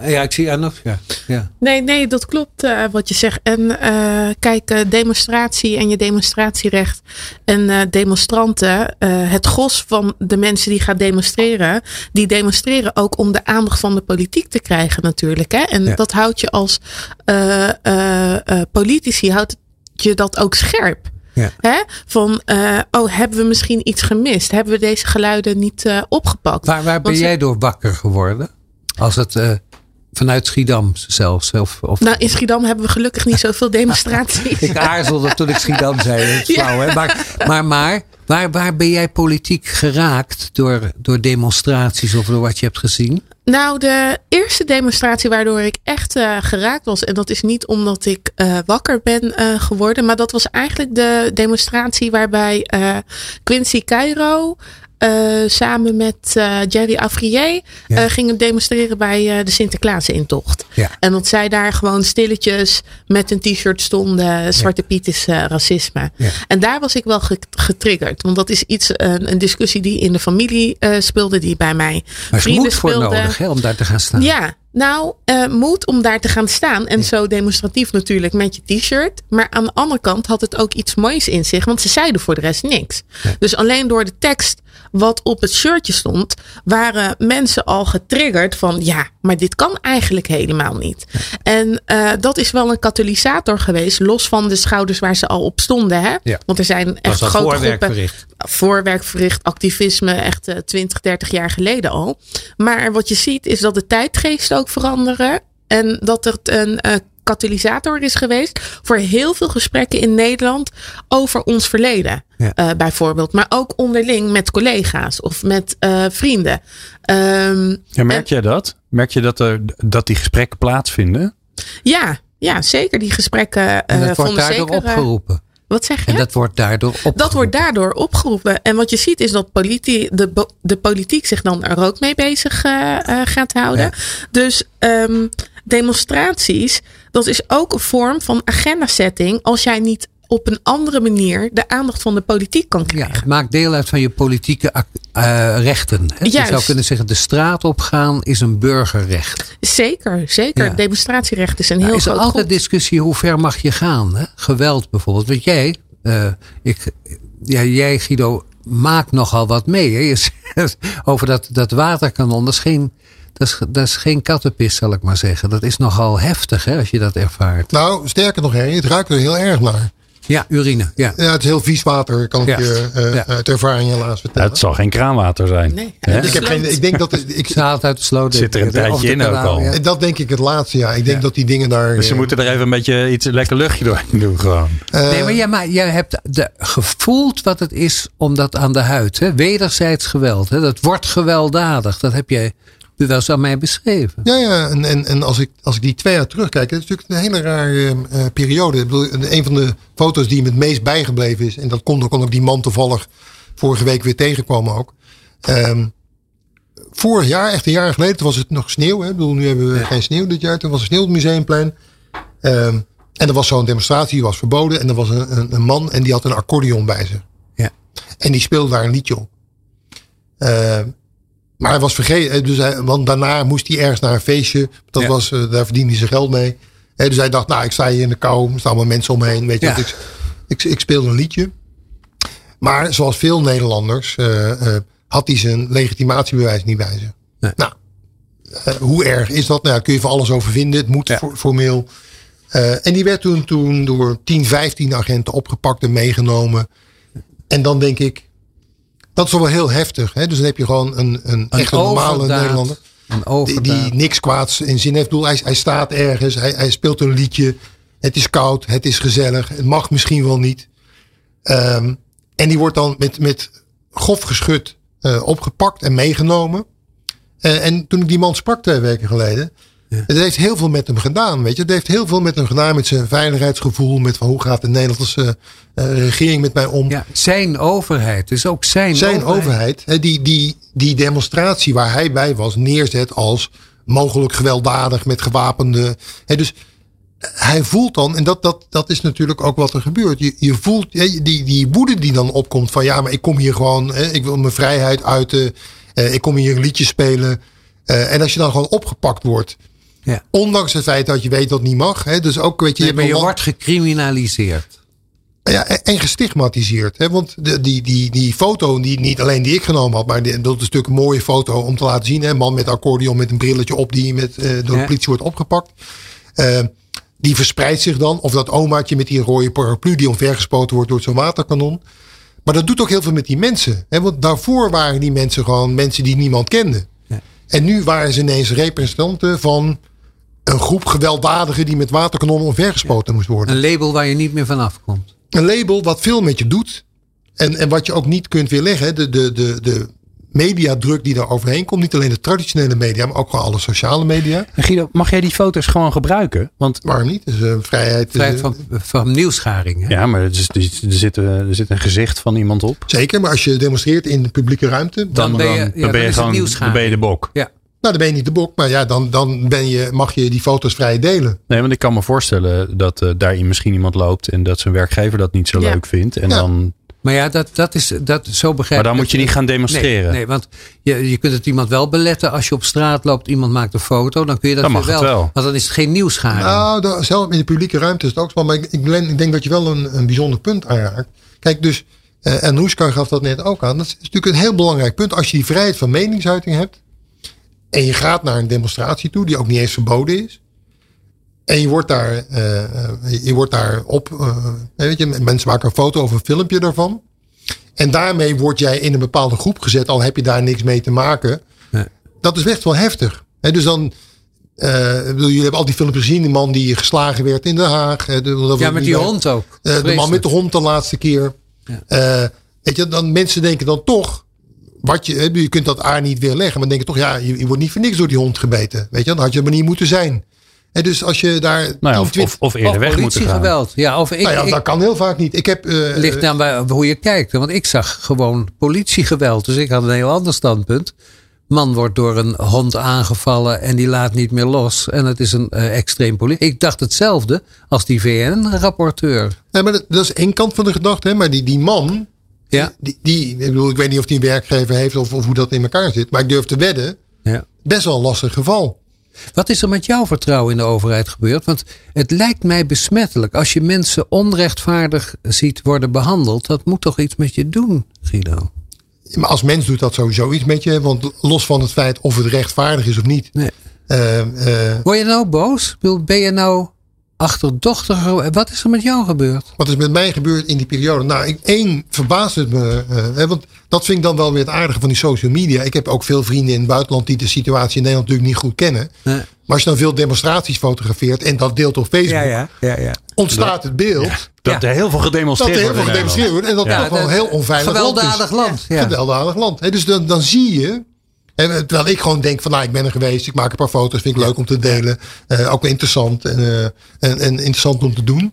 Ja, ik zie aan nog. Ja. ja. Nee, nee, dat klopt eh, wat je zegt. En eh, kijk, eh, demonstratie en je demonstratierecht en demonstranten, het gros van de mensen die gaan demonstreren, die demonstreren ook om de aandacht van de politiek te krijgen natuurlijk. Hè? En Ja. dat houdt je als politici, houdt je dat ook scherp. Ja. Hè? Van, oh, hebben we misschien iets gemist? Hebben we deze geluiden niet opgepakt? Waar, waar ben Want jij door wakker geworden? Als het vanuit Schiedam zelfs. Of, of Nou, in Schiedam hebben we gelukkig niet zoveel demonstraties. Ik aarzelde toen ik Schiedam zei. Dat is Ja. flauw, hè? Maar, maar, maar waar, waar ben jij politiek geraakt door, door demonstraties of door wat je hebt gezien? Nou, de eerste demonstratie waardoor ik echt eh, geraakt was, en dat is niet omdat ik eh, wakker ben eh, geworden, maar dat was eigenlijk de demonstratie waarbij Quincy Cairo eh, samen met eh, Jerry Afrier Ja. eh, gingen demonstreren bij de Sinterklaas-intocht. Ja. En dat zij daar gewoon stilletjes met een t-shirt stonden, Zwarte Piet is racisme. Ja. En daar was ik wel ge- getriggerd, want dat is iets, een, een discussie die in de familie speelde, die bij mij Er is vrienden moed voor speelden. nodig hè, om daar te gaan staan. Ja, nou, eh moed om daar te gaan staan. En zo demonstratief natuurlijk met je t-shirt. Maar aan de andere kant had het ook iets moois in zich. Want ze zeiden voor de rest niks. Dus alleen door de tekst wat op het shirtje stond. Waren mensen al getriggerd van ja, maar dit kan eigenlijk helemaal niet. En eh, dat is wel een katalysator geweest. Los van de schouders waar ze al op stonden. Hè? Ja. Want er zijn echt grote voorwerk groepen verricht. voorwerk verricht, activisme echt eh, 20, 30 jaar geleden al. Maar wat je ziet is dat de tijdgeest ook veranderen. En dat er een eh, katalysator is geweest voor heel veel gesprekken in Nederland over ons verleden. Ja. eh, bijvoorbeeld. Maar ook onderling met collega's of met eh, vrienden. Ehm, Ja, merk jij dat? Merk je dat, er, dat die gesprekken plaatsvinden? ja, ja, zeker die gesprekken. En dat wordt daardoor opgeroepen. Wat zeg je? En dat wordt daardoor opgeroepen. Dat wordt daardoor opgeroepen. En wat je ziet is dat politi de, de politiek zich dan er ook mee bezig eh, eh, gaat houden. Ja. Dus ehm, demonstraties, dat is ook een vorm van agenda-setting. Als jij niet op een andere manier de aandacht van de politiek kan Ja, krijgen. het maakt deel uit van je politieke eh, rechten. Hè? Je zou kunnen zeggen, de straat opgaan is een burgerrecht. Zeker, zeker. Ja. Demonstratierecht is een heel Nou, is er groot altijd goed. discussie hoe ver mag je gaan? Hè? Geweld bijvoorbeeld. Want jij, eh, ik, ja, jij Guido, maakt nogal wat mee. Hè? Je zegt over dat, dat waterkanon. Dat is, geen, dat, is, dat is geen kattenpis, zal ik maar zeggen. Dat is nogal heftig hè, als je dat ervaart. Nou, sterker nog, Henry, het ruikt er heel erg naar. Ja, urine. Ja. Ja, het is heel vies water, kan ik Ja. je eh, Ja. uit ervaring helaas vertellen. het zal geen kraanwater zijn. Nee. Ik, heb geen, ik denk dat het, ik, haalt uit de sloot. Zit er een tijdje in ook al. ja. dat denk ik het laatste, ja. Ik denk Ja. dat die dingen daar... Dus ze eh, moeten er even een beetje iets lekker luchtje doorheen doen gewoon. eh, Nee, maar, ja, maar jij hebt de, gevoeld wat het is om dat aan de huid. Hè? Wederzijds geweld. Hè? Dat wordt gewelddadig. Dat heb jij wel eens aan mij beschreven. Ja, ja. En, en, en als, ik, als ik die twee jaar terugkijk, het is natuurlijk een hele rare eh, periode. Ik bedoel, een van de foto's die me het meest bijgebleven is, en dat kon ook omdat ik die man toevallig vorige week weer tegenkwam ook. Ehm, vorig jaar, echt een jaar geleden, toen was het nog sneeuw. Hè? Ik bedoel, nu hebben we geen sneeuw dit jaar. Toen was er sneeuw op het museumplein. Ehm, en er was zo'n demonstratie, die was verboden. En er was een, een, een man en die had een accordeon bij zich. Ja. En die speelde daar een liedje op. Ehm, maar hij was vergeten, dus hij, want daarna moest hij ergens naar een feestje. Dat Ja. was, eh, daar verdiende hij zijn geld mee. Dus hij dacht, nou, ik sta hier in de kou, er staan allemaal mensen omheen. Weet je, Ja. ik, ik, ik speelde een liedje. Maar zoals veel Nederlanders eh, eh, had hij zijn legitimatiebewijs niet bij zich. Nee. Nou, eh, hoe erg is dat? Nou, daar kun je van alles over vinden. Het moet Ja. for- formeel. Eh, en die werd toen, toen door 10, 15 agenten opgepakt en meegenomen. En dan denk ik, dat is wel heel heftig. Hè? Dus dan heb je gewoon een, een, Een echt een normale overdaad. Nederlander. Een Die, die niks kwaads in zin heeft. Bedoel, hij, hij staat ergens, hij, hij speelt een liedje. Het is koud, het is gezellig. Het mag misschien wel niet. Ehm, en die wordt dan met, met grof geschut eh, opgepakt en meegenomen. Eh, en toen ik die man sprak twee weken geleden. Het heeft heel veel met hem gedaan. Weet je? Het heeft heel veel met hem gedaan. Met zijn veiligheidsgevoel. Met van hoe gaat de Nederlandse eh, regering met mij om. Ja, zijn overheid. Dus ook zijn, zijn overheid, die, die, die demonstratie waar hij bij was, neerzet als mogelijk gewelddadig met gewapende. Hè, dus hij voelt dan, en dat, dat, dat is natuurlijk ook wat er gebeurt. Je, je voelt hè, die, die woede die dan opkomt van ja, maar ik kom hier gewoon, hè, ik wil mijn vrijheid uiten. eh, ik kom hier een liedje spelen. Eh, en als je dan gewoon opgepakt wordt, Ja. ondanks het feit dat je weet dat het niet mag. Hè, dus ook, weet je, Nee, je maar wordt gecriminaliseerd. ja, en- gestigmatiseerd. Hè? Want de, die, die, die foto, die, niet alleen die ik genomen had, maar die, dat is natuurlijk een mooie foto om te laten zien. Hè? Een man met accordeon met een brilletje op die met, eh, door de politie wordt opgepakt. Eh, die verspreidt zich dan. Of dat omaatje met die rode paraplu die omvergespoten wordt door zo'n waterkanon. Maar dat doet ook heel veel met die mensen. Hè? Want daarvoor waren die mensen gewoon mensen die niemand kende. Ja. En nu waren ze ineens representanten van een groep gewelddadigen die met waterkanonnen omvergespoten moest worden Een label waar je niet meer van afkomt. een label wat veel met je doet. En, en wat je ook niet kunt weerleggen. De, de, de, de mediadruk die daar overheen komt. Niet alleen de traditionele media, maar ook gewoon alle sociale media. En Guido, mag jij die foto's gewoon gebruiken? Want Waarom niet? Dus uh, vrijheid. Vrijheid eh, van, van nieuwsgaring. Hè? ja, maar er, is- er, zit, er zit een gezicht van iemand op. Zeker, maar als je demonstreert in de publieke ruimte. Dan, Dan ben je, ja, dan ben je is gewoon dan ben je de bok. Ja. Nou, dan ben je niet de bok. Maar ja, dan, dan ben je, mag je die foto's vrij delen. Nee, want ik kan me voorstellen dat eh daarin misschien iemand loopt en dat zijn werkgever dat niet zo Ja. leuk vindt. En Ja. dan, Maar ja, dat, dat is, dat, zo begrijp maar dan ik moet je niet gaan demonstreren. Nee, nee want je, je kunt het iemand wel beletten. Als je op straat loopt, iemand maakt een foto. Dan kun je dat Dan mag het wel. Want dan is het geen nieuwsgaring. Nou, dan, zelf in de publieke ruimte is het ook zo. Maar ik, ik, denk dat je wel een, een bijzonder punt aanraakt. Kijk, dus, eh en Noeska gaf dat net ook aan. Dat is natuurlijk een heel belangrijk punt. Als je die vrijheid van meningsuiting hebt. En je gaat naar een demonstratie toe, die ook niet eens verboden is. En je wordt daar, eh, eh, je wordt daar op, eh, weet je, mensen maken een foto of een filmpje daarvan. En daarmee word jij in een bepaalde groep gezet, al heb je daar niks mee te maken. Nee. Dat is echt wel heftig. Hè, dus dan, ik bedoel, jullie hebben al die filmpjes gezien, die man die geslagen werd in Den Haag. de- dat ja, met die hond ook. de man met de hond de laatste keer. Ja. Weet je, dan mensen denken dan toch. Wat je, je kunt dat A niet weerleggen, maar denken toch, ja, je, je wordt niet voor niks door die hond gebeten. Weet je, dan had je maar niet moeten zijn. En dus als je daar. Nou ja, 10, of, 20 of, of eerder Of weg moeten gaan. politiegeweld. Ja, of ik, nou ja, ik, dat kan heel vaak niet. Ik heb. eh, ligt aan waar- hoe je kijkt. Want ik zag gewoon politiegeweld. Dus ik had een heel ander standpunt. man wordt door een hond aangevallen en die laat niet meer los. En het is een uh, extreem politie. Ik dacht hetzelfde als die VN-rapporteur. Nee, maar dat, dat, is één kant van de gedachte. Hè? Maar die, die man, ja. die, die, ik, bedoel, ik weet niet of die een werkgever heeft of, of hoe dat in elkaar zit. Maar ik durf te wedden, ja. best wel een lastig geval. Wat is er met jouw vertrouwen in de overheid gebeurd? Want het lijkt mij besmettelijk. Als je mensen onrechtvaardig ziet worden behandeld, dat moet toch iets met je doen, Guido? Maar als mens doet dat sowieso iets met je. Want los van het feit of het rechtvaardig is of niet. Nee. Uh, uh, Word je nou boos? Ben je nou achterdochtig? Wat is er met jou gebeurd? Wat is met mij gebeurd in die periode? Nou, ik, één verbaast het me. Uh, want dat vind ik dan wel weer het aardige van die social media. Ik heb ook veel vrienden in het buitenland die de situatie in Nederland natuurlijk niet goed kennen. Nee. Maar als je dan veel demonstraties fotografeert en dat deelt op Facebook, ja, ja, ja, ja. ontstaat het beeld. Dat er heel veel gedemonstreerd dat er heel wordt. veel gedemonstreerd wordt en dat Ja, toch wel heel onveilig Gewelddadig land. is. land, ja. Gewelddadig land. Hè, dus dan, dan zie je. En, eh, terwijl ik gewoon denk van nou ik ben er geweest. Ik maak een paar foto's. Vind ik leuk om te delen. Eh, ook wel interessant. En, eh, en, en interessant om te doen.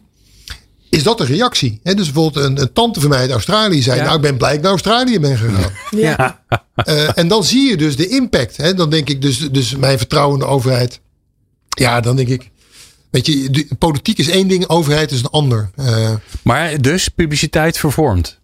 Is dat de reactie? Hè, dus bijvoorbeeld een, een tante van mij uit Australië zei. Ja. Nou ik ben blij dat ik naar Australië ben gegaan. Ja. Eh, en dan zie je dus de impact. Hè? Dan denk ik dus, dus mijn vertrouwen in de overheid. Ja, dan denk ik. Weet je, de, politiek is één ding, overheid is een ander. Eh, Maar dus publiciteit vervormt.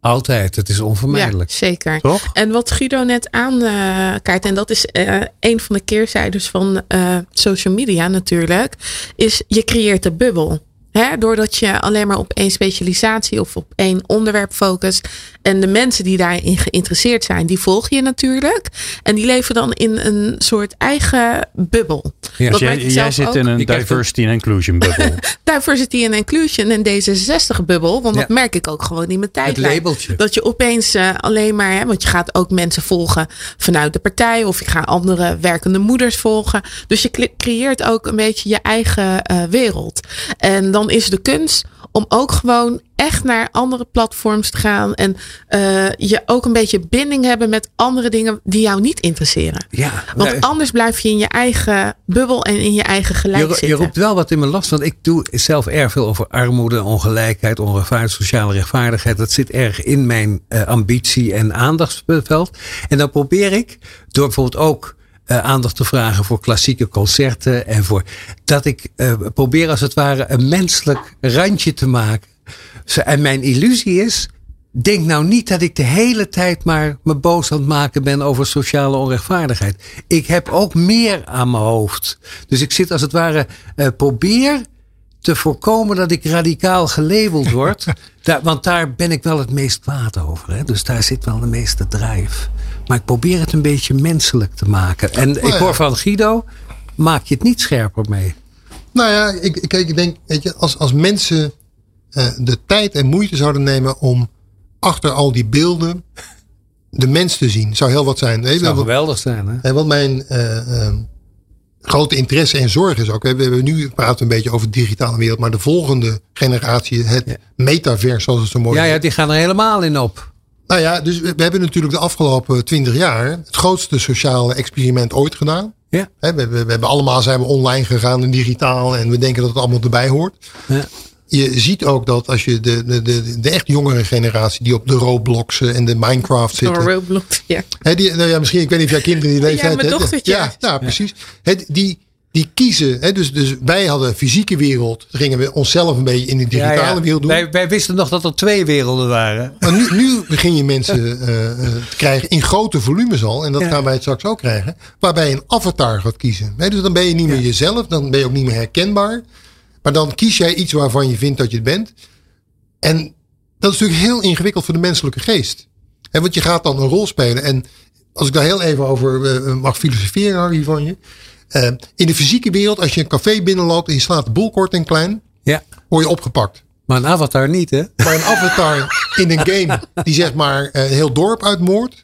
Altijd, het is Ja, onvermijdelijk. zeker. Toch? En wat Guido net aankaart, en dat is eh, een van de keerzijdes van eh, social media natuurlijk, is je creëert een bubbel. Hè, doordat je alleen maar op één specialisatie of op één onderwerp focust. En de mensen die daarin geïnteresseerd zijn, die volg je natuurlijk. En die leven dan in een soort eigen bubbel. Ja. Dat Dus jij, zit ook. in een diversity and inclusion bubbel. Diversity and Inclusion en D66-bubbel. Want dat merk ik ook gewoon in mijn Het tijdlijn. labeltje. Dat je opeens eh, alleen maar, hè, want je gaat ook mensen volgen vanuit de partij. Of je gaat andere werkende moeders volgen. Dus je cre- creëert ook een beetje je eigen eh, wereld. En dan is de kunst om ook gewoon echt naar andere platforms te gaan. En eh, je ook een beetje binding hebben met andere dingen die jou niet interesseren. Ja, Want nou, anders blijf je in je eigen bubbel en in je eigen gelijk je, je roept wel wat in mijn last, want ik doe zelf erg veel over armoede, ongelijkheid, onrechtvaardigheid, sociale rechtvaardigheid. Dat zit erg in mijn eh, ambitie en aandachtsveld. En dan probeer ik, door bijvoorbeeld ook aandacht te vragen voor klassieke concerten en voor dat ik eh, probeer als het ware een menselijk randje te maken. En mijn illusie is, denk nou niet dat ik de hele tijd maar me boos aan het maken ben over sociale onrechtvaardigheid. Ik heb ook meer aan mijn hoofd. Dus ik zit als het ware, eh, probeer te voorkomen dat ik radicaal gelabeld word. Daar, want daar ben ik wel het meest kwaad over. Hè? Dus daar zit wel de meeste drive. Maar ik probeer het een beetje menselijk te maken. En ik ja. hoor van Guido, maak je het niet scherper mee. nou ja, ik, ik, ik denk, weet je, als, als mensen eh, de tijd en moeite zouden nemen om achter al die beelden de mens te zien, zou heel wat zijn. Je, zou geweldig zijn. Hè? En wat mijn eh, eh, grote interesse en zorg is ook. We hebben nu praten een beetje over de digitale wereld, maar de volgende generatie, het Ja. metaverse, zoals het zo mooi Ja, ja, die gaan er helemaal in op. Nou ja, dus we we hebben natuurlijk de afgelopen twintig jaar het grootste sociale experiment ooit gedaan. Ja. Hè, We, we, we hebben allemaal zijn we online gegaan en digitaal en we denken dat het allemaal erbij hoort. Ja. Je ziet ook dat als je de, de, de, de echt jongere generatie die op de Roblox en de Minecraft zitten. Door Roblox, ja. Hè, die, nou ja, misschien, ik weet niet of jij kinderen die leeftijd mijn hebt. dochtertje. Ja, ja, precies. Die, die kiezen. Hè, dus, dus wij hadden fysieke wereld. Gingen we onszelf een beetje in de digitale Ja, ja. wereld doen. Wij, wij wisten nog dat er twee werelden waren. Maar nu, nu begin je mensen eh, eh, te krijgen in grote volumes al. En dat Ja. gaan wij het straks ook krijgen. Waarbij je een avatar gaat kiezen. Hè, dus dan ben je niet meer jezelf. Dan ben je ook niet meer herkenbaar. Maar dan kies jij iets waarvan je vindt dat je het bent. En dat is natuurlijk heel ingewikkeld voor de menselijke geest. Hè, want je gaat dan een rol spelen. En als ik daar heel even over eh, mag filosoferen, Harry, van je. Eh, in de fysieke wereld, als je een café binnenloopt en je slaat de boel kort en klein, Ja. word je opgepakt. Maar een avatar niet, hè? Maar een avatar in een game die zeg maar eh, een heel dorp uitmoordt,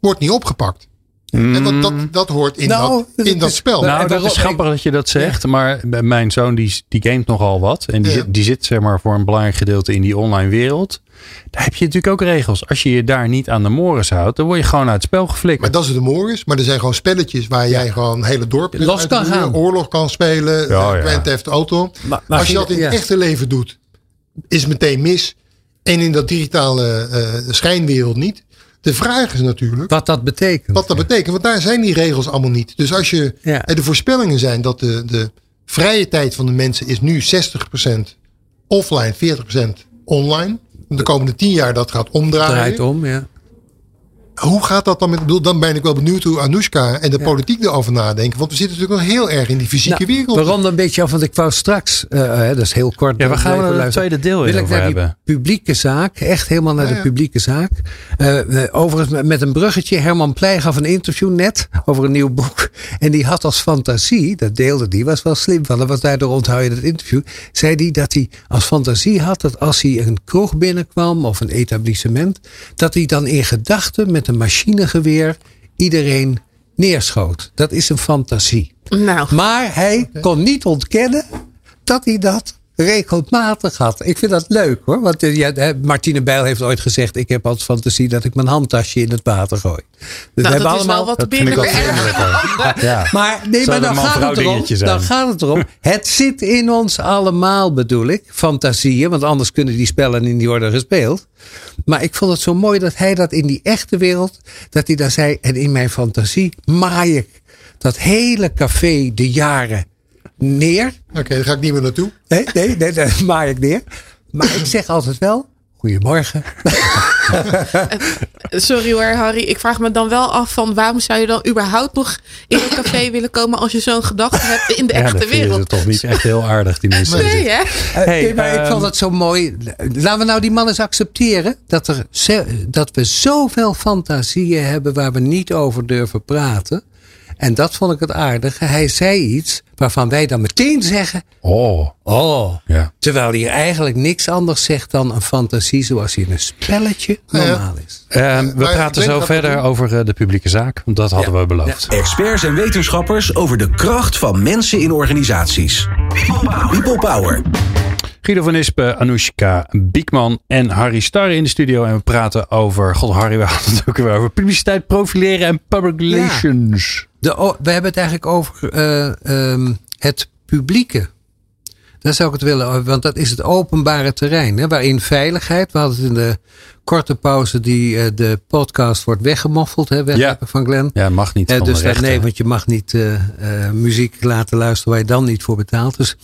wordt niet opgepakt. En want dat, dat hoort in, Nou, dat, in dat spel. Nou, Nou, en dat is grappig dat je dat zegt. Maar bij mijn zoon die, die gamet nogal wat. En die, Ja. zit, die zit zeg maar voor een belangrijk gedeelte in die online wereld. Daar heb je natuurlijk ook regels. Als je je daar niet aan de mores houdt, dan word je gewoon uit het spel geflikkerd. maar dat is de Morris. Maar er zijn gewoon spelletjes waar jij gewoon hele dorp Los uit kan gaan. Oorlog kan spelen. Ja, eh, ja. Grand Theft Auto. Maar- maar Als je dat in ja. het echte leven doet, is het meteen mis. En in dat digitale eh, schijnwereld niet. De vraag is natuurlijk Wat dat betekent. wat dat betekent. Want daar zijn die regels allemaal niet. Dus als je. Ja. De voorspellingen zijn dat de, de vrije tijd van de mensen is nu 60% offline, 40% online. De komende 10 jaar dat gaat omdraaien. draait om, ja. Hoe gaat dat dan met. bedoel, Dan ben ik wel benieuwd hoe Anoushka en de politiek erover nadenken. Want we zitten natuurlijk nog heel erg in die fysieke Nou, wereld. We ronden een beetje af, want ik wou straks, eh, eh, dat is heel kort. Ja, we gaan blijven er het tweede deel Wil ik naar die hebben. publieke zaak, echt helemaal naar Ja, de ja. publieke zaak. Eh, eh, overigens met- een bruggetje, Herman Pleij gaf een interview net over een nieuw boek. En die had als fantasie, dat deelde die, was wel slim van hem, want daardoor onthoud je dat interview. Zei hij dat hij als fantasie had dat als hij een kroeg binnenkwam of een etablissement, dat hij dan in gedachten met een machinegeweer iedereen neerschoot. Dat is een fantasie. Nou, Maar hij kon niet ontkennen dat hij dat regelmatig had. Ik vind dat leuk hoor. Want eh, ja, Martine Bijl heeft ooit gezegd: Ik heb altijd fantasie dat ik mijn handtasje in het water gooi. Dus nou hebben dat is wel wat dat vind ik binnen. Ja. Maar, nee, Zou maar dan, gaat het erom, zijn. dan gaat het erom. Het zit in ons allemaal, bedoel ik. Fantasieën, want anders kunnen die spellen niet worden gespeeld. Maar ik vond het zo mooi dat hij dat in die echte wereld, dat hij daar zei. En in mijn fantasie maai ik dat hele café de jaren neer. Oké, daar ga ik niet meer naartoe. Nee, nee, nee, daar maai ik neer. Maar ik zeg altijd wel, goedemorgen. Sorry hoor, Harry. Ik vraag me dan wel af van waarom zou je dan überhaupt nog in een café willen komen als je zo'n gedachte hebt in de Ja, echte vind je ze wereld? toch niet echt heel aardig, die mensen. Nee, hè? Eh, Hey, nee, maar ik ehm, vond het zo mooi. Laten we nou die man eens accepteren. Dat, er, dat we zoveel fantasieën hebben waar we niet over durven praten. En dat vond ik het aardige. Hij zei iets waarvan wij dan meteen zeggen. Oh, Oh. ja. Terwijl hij eigenlijk niks anders zegt dan een fantasie zoals in een spelletje Ja. normaal is. Ehm, we maar ik praten zo verder over eh, de publieke zaak. Want dat hadden Ja. we beloofd. Experts en wetenschappers over de kracht van mensen in organisaties. People Power. Guido van Ispen, Anoushka Biekman en Harry Starre in de studio. En we praten over, god Harry, we hadden het ook weer over publiciteit, profileren en public relations. De, we hebben het eigenlijk over eh, ehm, het publieke. Daar zou ik het willen over, want dat is het openbare terrein. Hè, waarin veiligheid, we hadden het in de korte pauze die eh, de podcast wordt weggemoffeld, hè, wegwerpen van Glenn. Ja, mag niet Eh, dus rechten. nee, want je mag niet muziek laten luisteren waar je dan niet voor betaalt. Dus,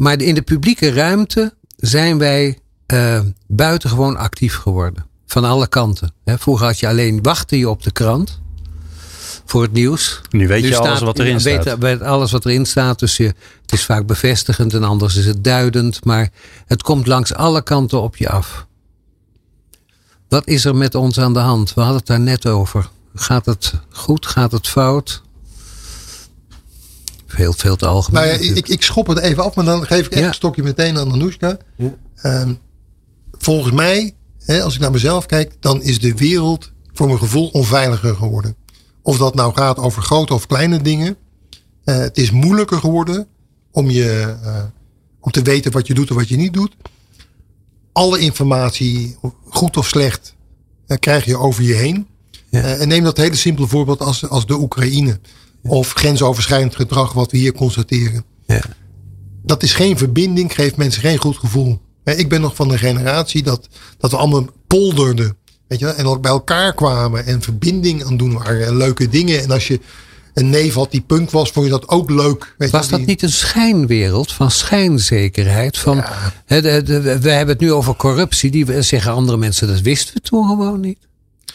maar in de publieke ruimte zijn wij eh, buitengewoon actief geworden. Van alle kanten. Hè. Vroeger had je alleen wachten je op de krant voor het nieuws. Nu weet je alles staat- wat erin je weet- staat. weet alles wat erin staat. Dus je, het is vaak bevestigend en anders is het duidend. Maar het komt langs alle kanten op je af. Wat is er met ons aan de hand? We hadden het daar net over. Gaat het goed? Gaat het fout? Veel, veel te algemeen. Nou ja, ik, ik schop het even af, maar dan geef ik echt Ja. een stokje meteen aan Anoushka. Ehm, volgens mij, hè, als ik naar mezelf kijk, dan is de wereld voor mijn gevoel onveiliger geworden. Of dat nou gaat over grote of kleine dingen. Eh, het is moeilijker geworden om, je, eh, om te weten wat je doet en wat je niet doet. Alle informatie, goed of slecht, eh, krijg je over je heen. Ja. Eh, en neem dat hele simpele voorbeeld als, als de Oekraïne. Of grensoverschrijdend gedrag wat we hier constateren. Ja. Dat is geen verbinding, geeft mensen geen goed gevoel. Ik ben nog van de generatie dat, dat we allemaal polderden. Weet je, en ook bij elkaar kwamen en verbinding aan doen waren. En leuke dingen. En als je een neef had die punk was, vond je dat ook leuk. Weet Was dat die- niet een schijnwereld van schijnzekerheid? Van, hè, de, de- we hebben het nu over corruptie. Die we- zeggen andere mensen, dat wisten we toen gewoon niet.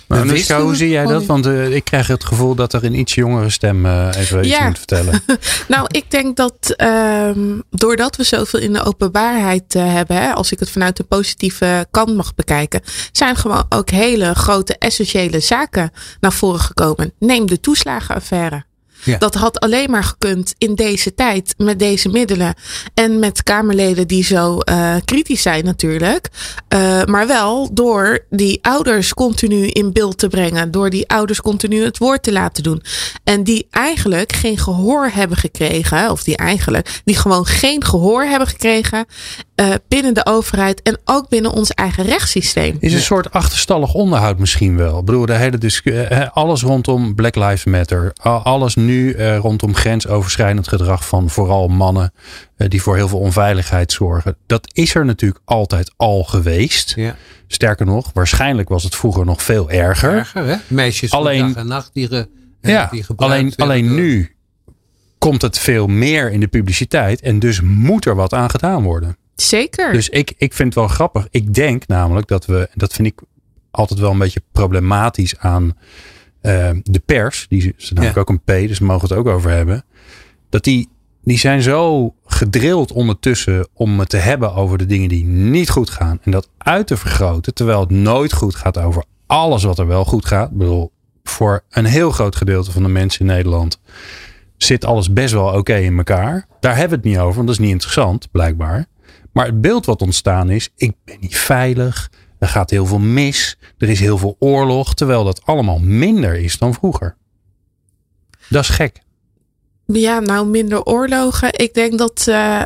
Maar hoe zie jij dat? Want eh, ik krijg het gevoel dat er een iets jongere stem eh, even iets moet vertellen. Nou, ik denk dat ehm, doordat we zoveel in de openbaarheid eh, hebben, hè, als ik het vanuit de positieve kant mag bekijken, zijn gewoon ook hele grote essentiële zaken naar voren gekomen. Neem de toeslagenaffaire. Ja. Dat had alleen maar gekund in deze tijd met deze middelen. En met Kamerleden die zo eh, kritisch zijn natuurlijk. Eh, maar wel door die ouders continu in beeld te brengen. Door die ouders continu het woord te laten doen. En die eigenlijk geen gehoor hebben gekregen. Of die eigenlijk, die gewoon geen gehoor hebben gekregen. eh, binnen de overheid en ook binnen ons eigen rechtssysteem. Is een soort achterstallig onderhoud misschien wel. Ik bedoel, de hele alles rondom Black Lives Matter. Alles nu nu eh, rondom grensoverschrijdend gedrag van vooral mannen eh, die voor heel veel onveiligheid zorgen. Dat is er natuurlijk altijd al geweest. Ja. Sterker nog, waarschijnlijk was het vroeger nog veel erger. Erger, hè? Meisjes van Alleen- dag en nacht die, ge- eh, Ja, die gebruikt alleen, alleen door- nu komt het veel meer in de publiciteit en dus moet er wat aan gedaan worden. Zeker. Dus ik, ik vind het wel grappig. Ik denk namelijk dat we, dat vind ik altijd wel een beetje problematisch aan eh, de pers. Die is namelijk Ja. ook een P, dus we mogen het ook over hebben. Dat die, die zijn zo gedrild ondertussen om het te hebben over de dingen die niet goed gaan. En dat uit te vergroten, terwijl het nooit goed gaat over alles wat er wel goed gaat. Ik bedoel, voor een heel groot gedeelte van de mensen in Nederland zit alles best wel oké in elkaar. Daar hebben we het niet over, want dat is niet interessant, blijkbaar. Maar het beeld wat ontstaan is, ik ben niet veilig. Er gaat heel veel mis. Er is heel veel oorlog. Terwijl dat allemaal minder is dan vroeger. Dat is gek. Ja, nou minder oorlogen. Ik denk dat eh,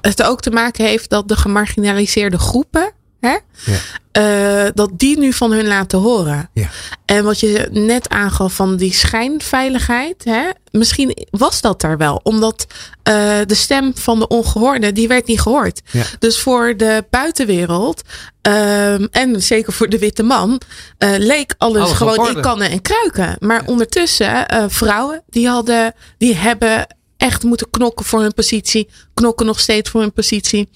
het ook te maken heeft dat de gemarginaliseerde groepen, hè, Ja. eh, dat die nu van hun laten horen. Ja. En wat je net aangaf van die schijnveiligheid, hè, misschien was dat daar wel, omdat eh, de stem van de ongehoorde die werd niet gehoord. Ja. Dus voor de buitenwereld ehm, en zeker voor de witte man eh, leek alles Alles gewoon in kannen en kruiken. Maar ondertussen eh, vrouwen die hadden, die hebben echt moeten knokken voor hun positie, knokken nog steeds voor hun positie.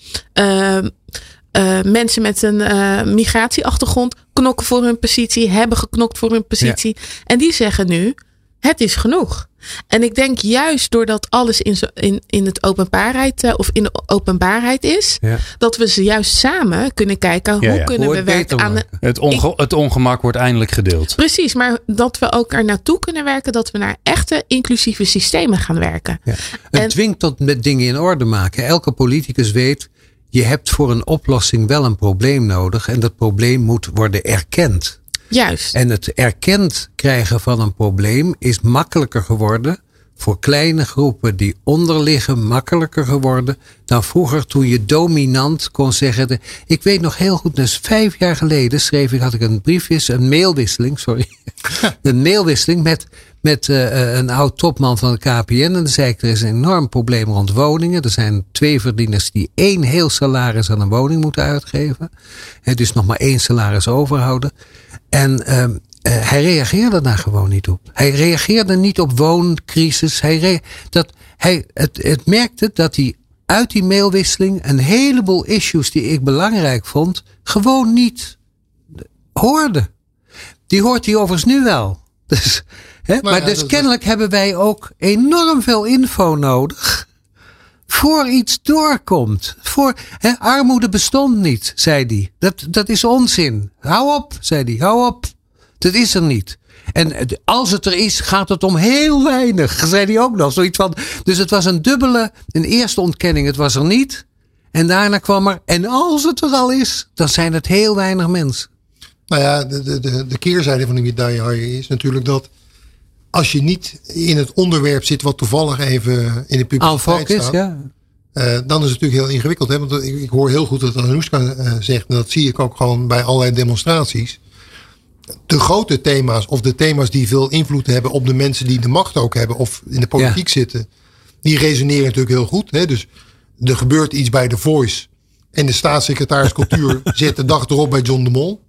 Eh, mensen met een eh, migratieachtergrond knokken voor hun positie, hebben geknokt voor hun positie. En die zeggen nu: het is genoeg. En ik denk juist doordat alles in, zo- in, in het openbaarheid eh, of in de openbaarheid is, Ja. dat we ze juist samen kunnen kijken Ja, hoe ja. kunnen Hoe we werken aan de. Het, onge- het ongemak wordt eindelijk gedeeld. Precies, maar dat we ook er naartoe kunnen werken dat we naar echte inclusieve systemen gaan werken. Ja. Het En- dwingt tot met dingen in orde maken. Elke politicus weet, je hebt voor een oplossing wel een probleem nodig. En dat probleem moet worden erkend. Juist. En het erkend krijgen van een probleem is makkelijker geworden. Voor kleine groepen die onderliggen, makkelijker geworden dan vroeger toen je dominant kon zeggen. de- ik weet nog heel goed, dus vijf jaar geleden schreef ik, had ik een briefjes, een mailwisseling, sorry. Een mailwisseling met, met eh, een oud topman van de KPN. En dan zei ik, er is een enorm probleem rond woningen. Er zijn twee verdieners die één heel salaris aan een woning moeten uitgeven. En dus nog maar één salaris overhouden. En ehm, eh, hij reageerde daar gewoon niet op. Hij reageerde niet op wooncrisis. Hij, dat, hij, het, het merkte dat hij uit die mailwisseling een heleboel issues die ik belangrijk vond, gewoon niet hoorde. Die hoort hij overigens nu wel. Dus, hè, maar ja, dus kennelijk hebben wij ook enorm veel info nodig. Voor iets doorkomt. Voor, hè, armoede bestond niet, zei hij. Dat, dat is onzin. Hou op, zei hij. Hou op. Dat is er niet. En als het er is, gaat het om heel weinig. Zei hij ook nog. Zoiets van. Dus het was een dubbele. Een eerste ontkenning. Het was er niet. En daarna kwam er. En als het er al is, dan zijn het heel weinig mensen. Nou ja, de, de, de, de keerzijde van die medaille is natuurlijk dat als je niet in het onderwerp zit wat toevallig even in de publiciteit staat, ja. eh, dan is het natuurlijk heel ingewikkeld. Hè? Want ik, ik hoor heel goed dat Anoushka eh, zegt, en dat zie ik ook gewoon bij allerlei demonstraties. De grote thema's, of de thema's die veel invloed hebben op de mensen die de macht ook hebben, of in de politiek zitten, die resoneren natuurlijk heel goed. Hè? Dus er gebeurt iets bij The Voice. En de staatssecretaris cultuur zit de dag erop bij John de Mol.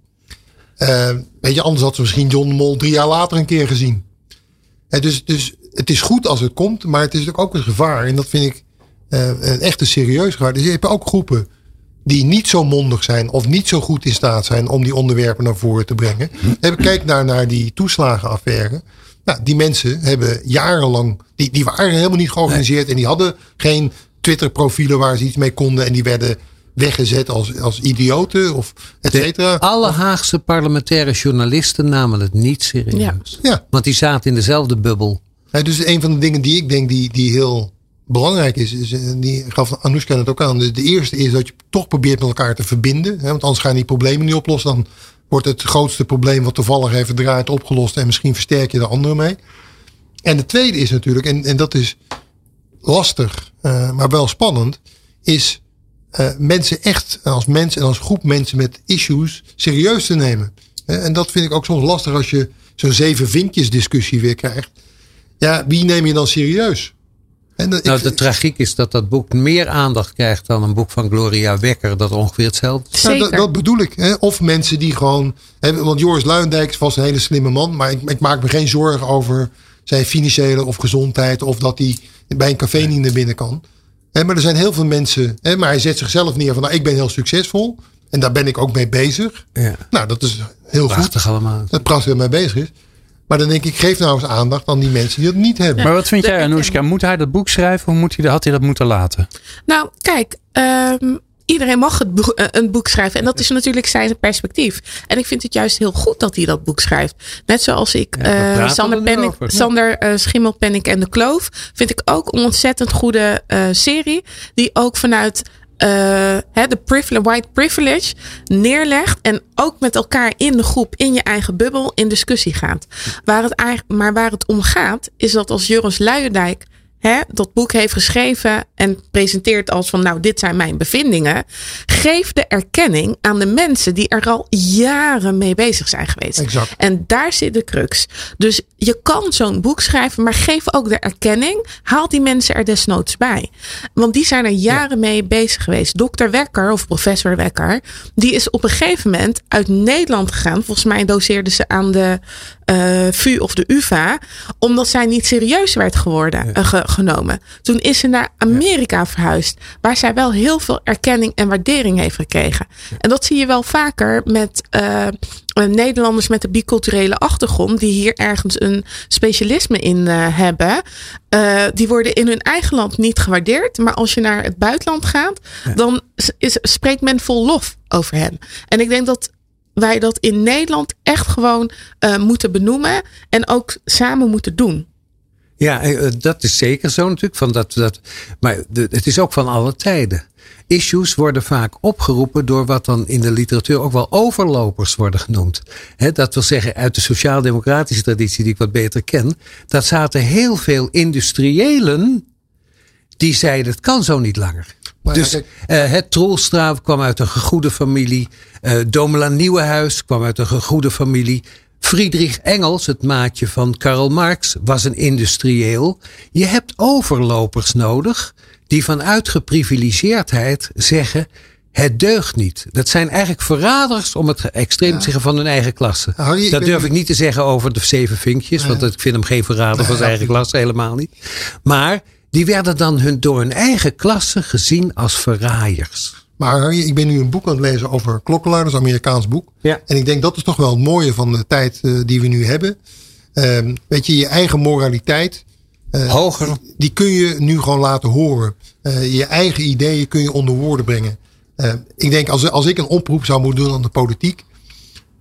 Eh, weet je, anders had ze misschien John de Mol drie jaar later een keer gezien. Hè, dus, dus het is goed als het komt, maar het is natuurlijk ook een gevaar. En dat vind ik eh, een echte serieus gevaar. Dus je hebt ook groepen die niet zo mondig zijn of niet zo goed in staat zijn om die onderwerpen naar voren te brengen. Heb- Kijk naar, naar die toeslagenaffaire. Nou, die mensen hebben jarenlang, die, die waren helemaal niet georganiseerd en die hadden geen Twitter-profielen waar ze iets mee konden en die werden weggezet als, als idioten of et cetera. Alle Haagse parlementaire journalisten namen het niet serieus. Ja, Want die zaten in dezelfde bubbel. Ja, dus een van de dingen die ik denk die, die heel belangrijk is, is eh, die gaf Anoushka het ook aan. De, de eerste is dat je toch probeert met elkaar te verbinden. Hè, want anders gaan die problemen niet oplossen. Dan wordt het grootste probleem wat toevallig even draait opgelost. En misschien versterk je de andere mee. En de tweede is natuurlijk, en, en dat is lastig, eh, maar wel spannend, is eh, mensen echt als mens en als groep mensen met issues serieus te nemen. Eh, en dat vind ik ook soms lastig als je zo'n zeven vinkjes discussie weer krijgt. Ja, wie neem je dan serieus? En de, nou, de tragiek is dat dat boek meer aandacht krijgt dan een boek van Gloria Wekker, dat ongeveer hetzelfde is. Nou, dat, dat, bedoel ik. Hè? Of mensen die gewoon. Hè, want Joris Luijendijk was een hele slimme man, maar ik, ik, maak me geen zorgen over zijn financiële of gezondheid, of dat hij bij een café niet naar binnen kan. Maar er zijn heel veel mensen, hè, maar hij zet zichzelf neer van nou, ik ben heel succesvol. En daar ben ik ook mee bezig. Ja. Nou, dat is heel Prachtig goed. allemaal. Dat prachtig mee bezig is. Maar dan denk ik, geef nou eens aandacht aan die mensen die dat niet hebben. Maar wat vind jij, Anoushka? Moet hij dat boek schrijven of moet hij, had hij dat moeten laten? Nou, kijk. Um, iedereen mag het boek, eh, een boek schrijven. En dat is natuurlijk zijn perspectief. En ik vind het juist heel goed dat hij dat boek schrijft. Net zoals ik ja, uh, Sander, Penning, Sander uh, Schimmelpenning en de Kloof. Vind ik ook een ontzettend goede uh, serie. Die ook vanuit uh, de privilege, white privilege neerlegt. En ook met elkaar in de groep, in je eigen bubbel, in discussie gaat. Waar het eigenlijk, maar waar het om gaat, is dat als Joris Luijendijk hè, dat boek heeft geschreven en presenteert als van nou dit zijn mijn bevindingen. Geef de erkenning aan de mensen die er al jaren mee bezig zijn geweest. Exact. En daar zit de crux. Dus je kan zo'n boek schrijven, maar geef ook de erkenning. Haal die mensen er desnoods bij. Want die zijn er jaren mee bezig geweest. Dokter Wekker of professor Wekker, die is op een gegeven moment uit Nederland gegaan. Volgens mij doseerde ze aan de uh, VU of de UVA, omdat zij niet serieus werd geworden, uh, genomen. Toen is ze naar Amerika verhuisd, waar zij wel heel veel erkenning en waardering heeft gekregen. En dat zie je wel vaker met uh, Nederlanders met een biculturele achtergrond, die hier ergens een specialisme in hebben. die worden in hun eigen land niet gewaardeerd, maar als je naar het buitenland gaat, dan is, spreekt men vol lof over hen. En ik denk dat wij dat in Nederland echt gewoon uh, moeten benoemen en ook samen moeten doen. Ja, eh, dat is zeker zo natuurlijk. Van dat, dat, maar het is ook van alle tijden. Issues worden vaak opgeroepen door wat dan in de literatuur ook wel overlopers worden genoemd. dat wil zeggen, uit de sociaal-democratische traditie die ik wat beter ken, dat zaten heel veel industriëlen die zeiden het kan zo niet langer dus uh, het Troelstra kwam uit een gegoede familie. Uh, Domela Nieuwenhuis kwam uit een gegoede familie. Friedrich Engels, het maatje van Karl Marx, was een industrieel. Je hebt overlopers nodig die vanuit geprivilegeerdheid zeggen: het deugt niet. Dat zijn eigenlijk verraders, om het extreem te zeggen, van hun eigen klasse. dat durf ik niet te zeggen over de zeven vinkjes, want ik vind hem geen verrader van zijn eigen klasse, helemaal niet. Maar die werden dan hun, door hun eigen klasse gezien als verraaiers. Maar ik ben nu een boek aan het lezen over klokkenluiders, Amerikaans boek. Ja. En ik denk dat is toch wel het mooie van de tijd uh, die we nu hebben. Uh, weet je, je eigen moraliteit. Uh, Hoger. Die kun je nu gewoon laten horen. Uh, je eigen ideeën kun je onder woorden brengen. ik denk als, als ik een oproep zou moeten doen aan de politiek.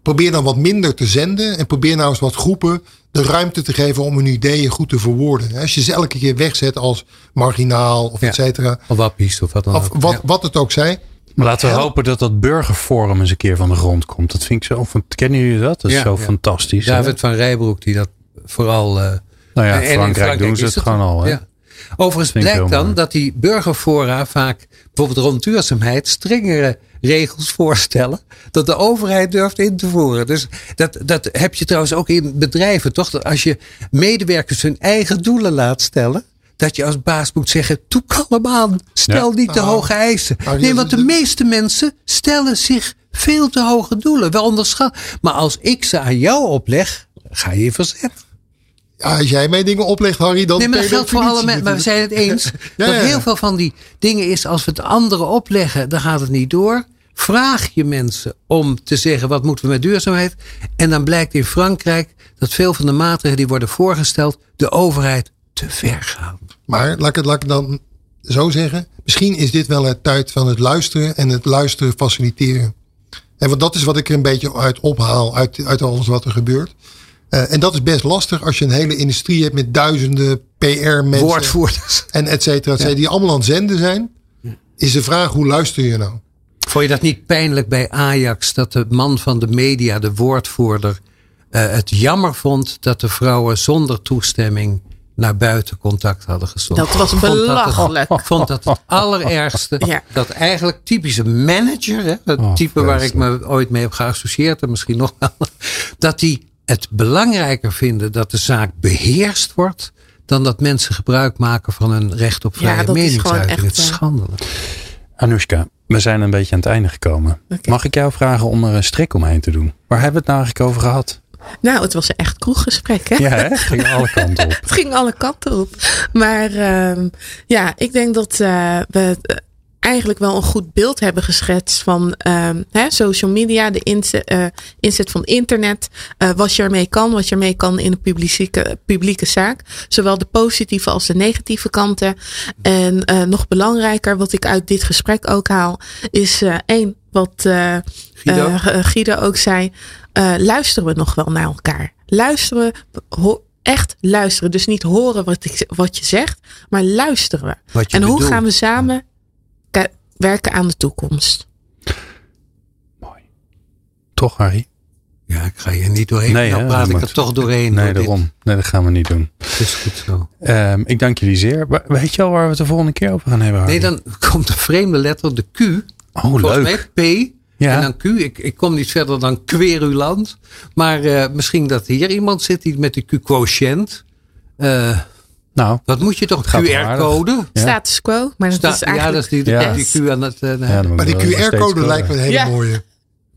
Probeer dan wat minder te zenden. En probeer nou eens wat groepen de ruimte te geven om hun ideeën goed te verwoorden. Als je ze elke keer wegzet als marginaal of et cetera. Of wappies of wat dan of Wat, wat het ook zij. Maar laten we hopen dat dat burgerforum eens een keer van de grond komt. Dat vind ik zo. Kennen jullie dat? Dat is zo fantastisch. David van Rijbroek die dat vooral. Uh, nou ja, Frankrijk, Frankrijk doen ze het, gewoon al. Hè? Overigens blijkt dan dat die burgerfora vaak bijvoorbeeld rond duurzaamheid strengere regels voorstellen dat de overheid durft in te voeren. Dus dat, dat heb je trouwens ook in bedrijven, toch? Dat als je medewerkers hun eigen doelen laat stellen, dat je als baas moet zeggen: toe kalm aan, stel niet te hoge eisen. Nee, want de meeste mensen stellen zich veel te hoge doelen. Wel onderschat. Maar als ik ze aan jou opleg, ga je in verzet. Ja, als jij mij dingen oplegt, Harry, dan. Nee, maar dat geldt voor alle mensen. Maar we zijn het eens. ja, dat heel veel van die dingen is, als we het anderen opleggen, dan gaat het niet door. Vraag je mensen om te zeggen wat moeten we met duurzaamheid. En dan blijkt in Frankrijk dat veel van de maatregelen die worden voorgesteld, de overheid te ver gaan. Maar laat ik het, laat ik dan zo zeggen. Misschien is dit wel het tijd van het luisteren en het luisteren faciliteren. En want dat is wat ik er een beetje uit ophaal, uit, uit alles wat er gebeurt. Uh, en dat is best lastig als je een hele industrie hebt met duizenden PR-mensen. Woordvoerders. En et cetera, et cetera die allemaal aan het zenden zijn. Is de vraag, hoe luister je nou? Vond je dat niet pijnlijk bij Ajax dat de man van de media, de woordvoerder, uh, het jammer vond dat de vrouwen zonder toestemming naar buiten contact hadden gezocht? Dat was belachelijk. Ik vond dat het allerergste. ja. Dat eigenlijk typische manager, hè, het oh, type waar ik me ooit mee heb geassocieerd en misschien nog wel, dat die het belangrijker vinden dat de zaak beheerst wordt dan dat mensen gebruik maken van hun recht op vrije Ja, dat is gewoon meningsuiting. echt, Het is eh, schandelijk. Anoushka, we zijn een beetje aan het einde gekomen. Mag ik jou vragen om er een strik omheen te doen? Waar hebben we het nou eigenlijk over gehad? Nou, het was een echt kroeggesprek, hè? Ja, hè? Ging alle kanten op. Het ging alle kanten op. Maar ehm, ja, ik denk dat eh, we eigenlijk wel een goed beeld hebben geschetst van ehm, hè, social media, de inzet, eh, inzet van internet, eh, wat je ermee kan, wat je ermee kan in een publieke, publieke zaak. Zowel de positieve als de negatieve kanten. En eh, nog belangrijker, wat ik uit dit gesprek ook haal, is één, wat Guido? Guido ook zei, luisteren we nog wel naar elkaar? Luisteren we, echt luisteren. Dus niet horen wat, ik, wat je zegt, maar luisteren we. En hoe gaan we samen werken aan de toekomst? Toch, Harry? Ja, ik ga je niet doorheen. Nee, nou hè, praat dat ik er toch doorheen. Nee, door dit. daarom. Nee, dat gaan we niet doen. Het is goed zo. Ehm, ik dank jullie zeer. Weet je al waar we het de volgende keer over gaan hebben, Harry? Nee, dan komt een vreemde letter, de Q. Oh, Volgens leuk. mij P. Ja. En dan Q. Ik, ik kom niet verder dan querulant. Maar eh, misschien dat hier iemand zit die met de Q-quotient. Eh, Nou, wat moet je toch? QR-code? Ja. Status quo, maar dat Sta- is ja, eigenlijk... dat is die, Ja. die Q aan het. eh, ja, Maar die QR-code lijkt me een hele Ja. mooie.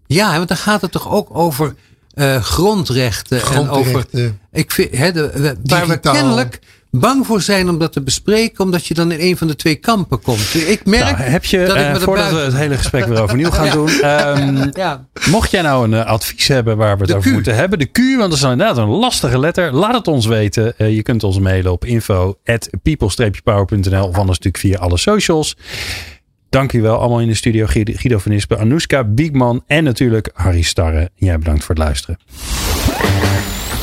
Ja, want dan gaat het toch ook over eh, grondrechten. En over, ik vind, hè, de, de- waar we Digitaal. kennelijk bang voor zijn om dat te bespreken, omdat je dan in een van de twee kampen komt. Ik merk Nou, heb je, dat ik eh, me voordat we het hele gesprek weer overnieuw gaan Ja. doen. ehm, Ja, mocht jij nou een eh, advies hebben waar we het De over Q. moeten hebben. De Q, want dat is inderdaad een lastige letter. Laat het ons weten. Eh, je kunt ons mailen op info.people-power.nl of anders natuurlijk via alle socials. Dank u wel allemaal in de studio. Guido van Ispen, Anoushka Biekman en natuurlijk Harry Starre. Jij bedankt voor het luisteren.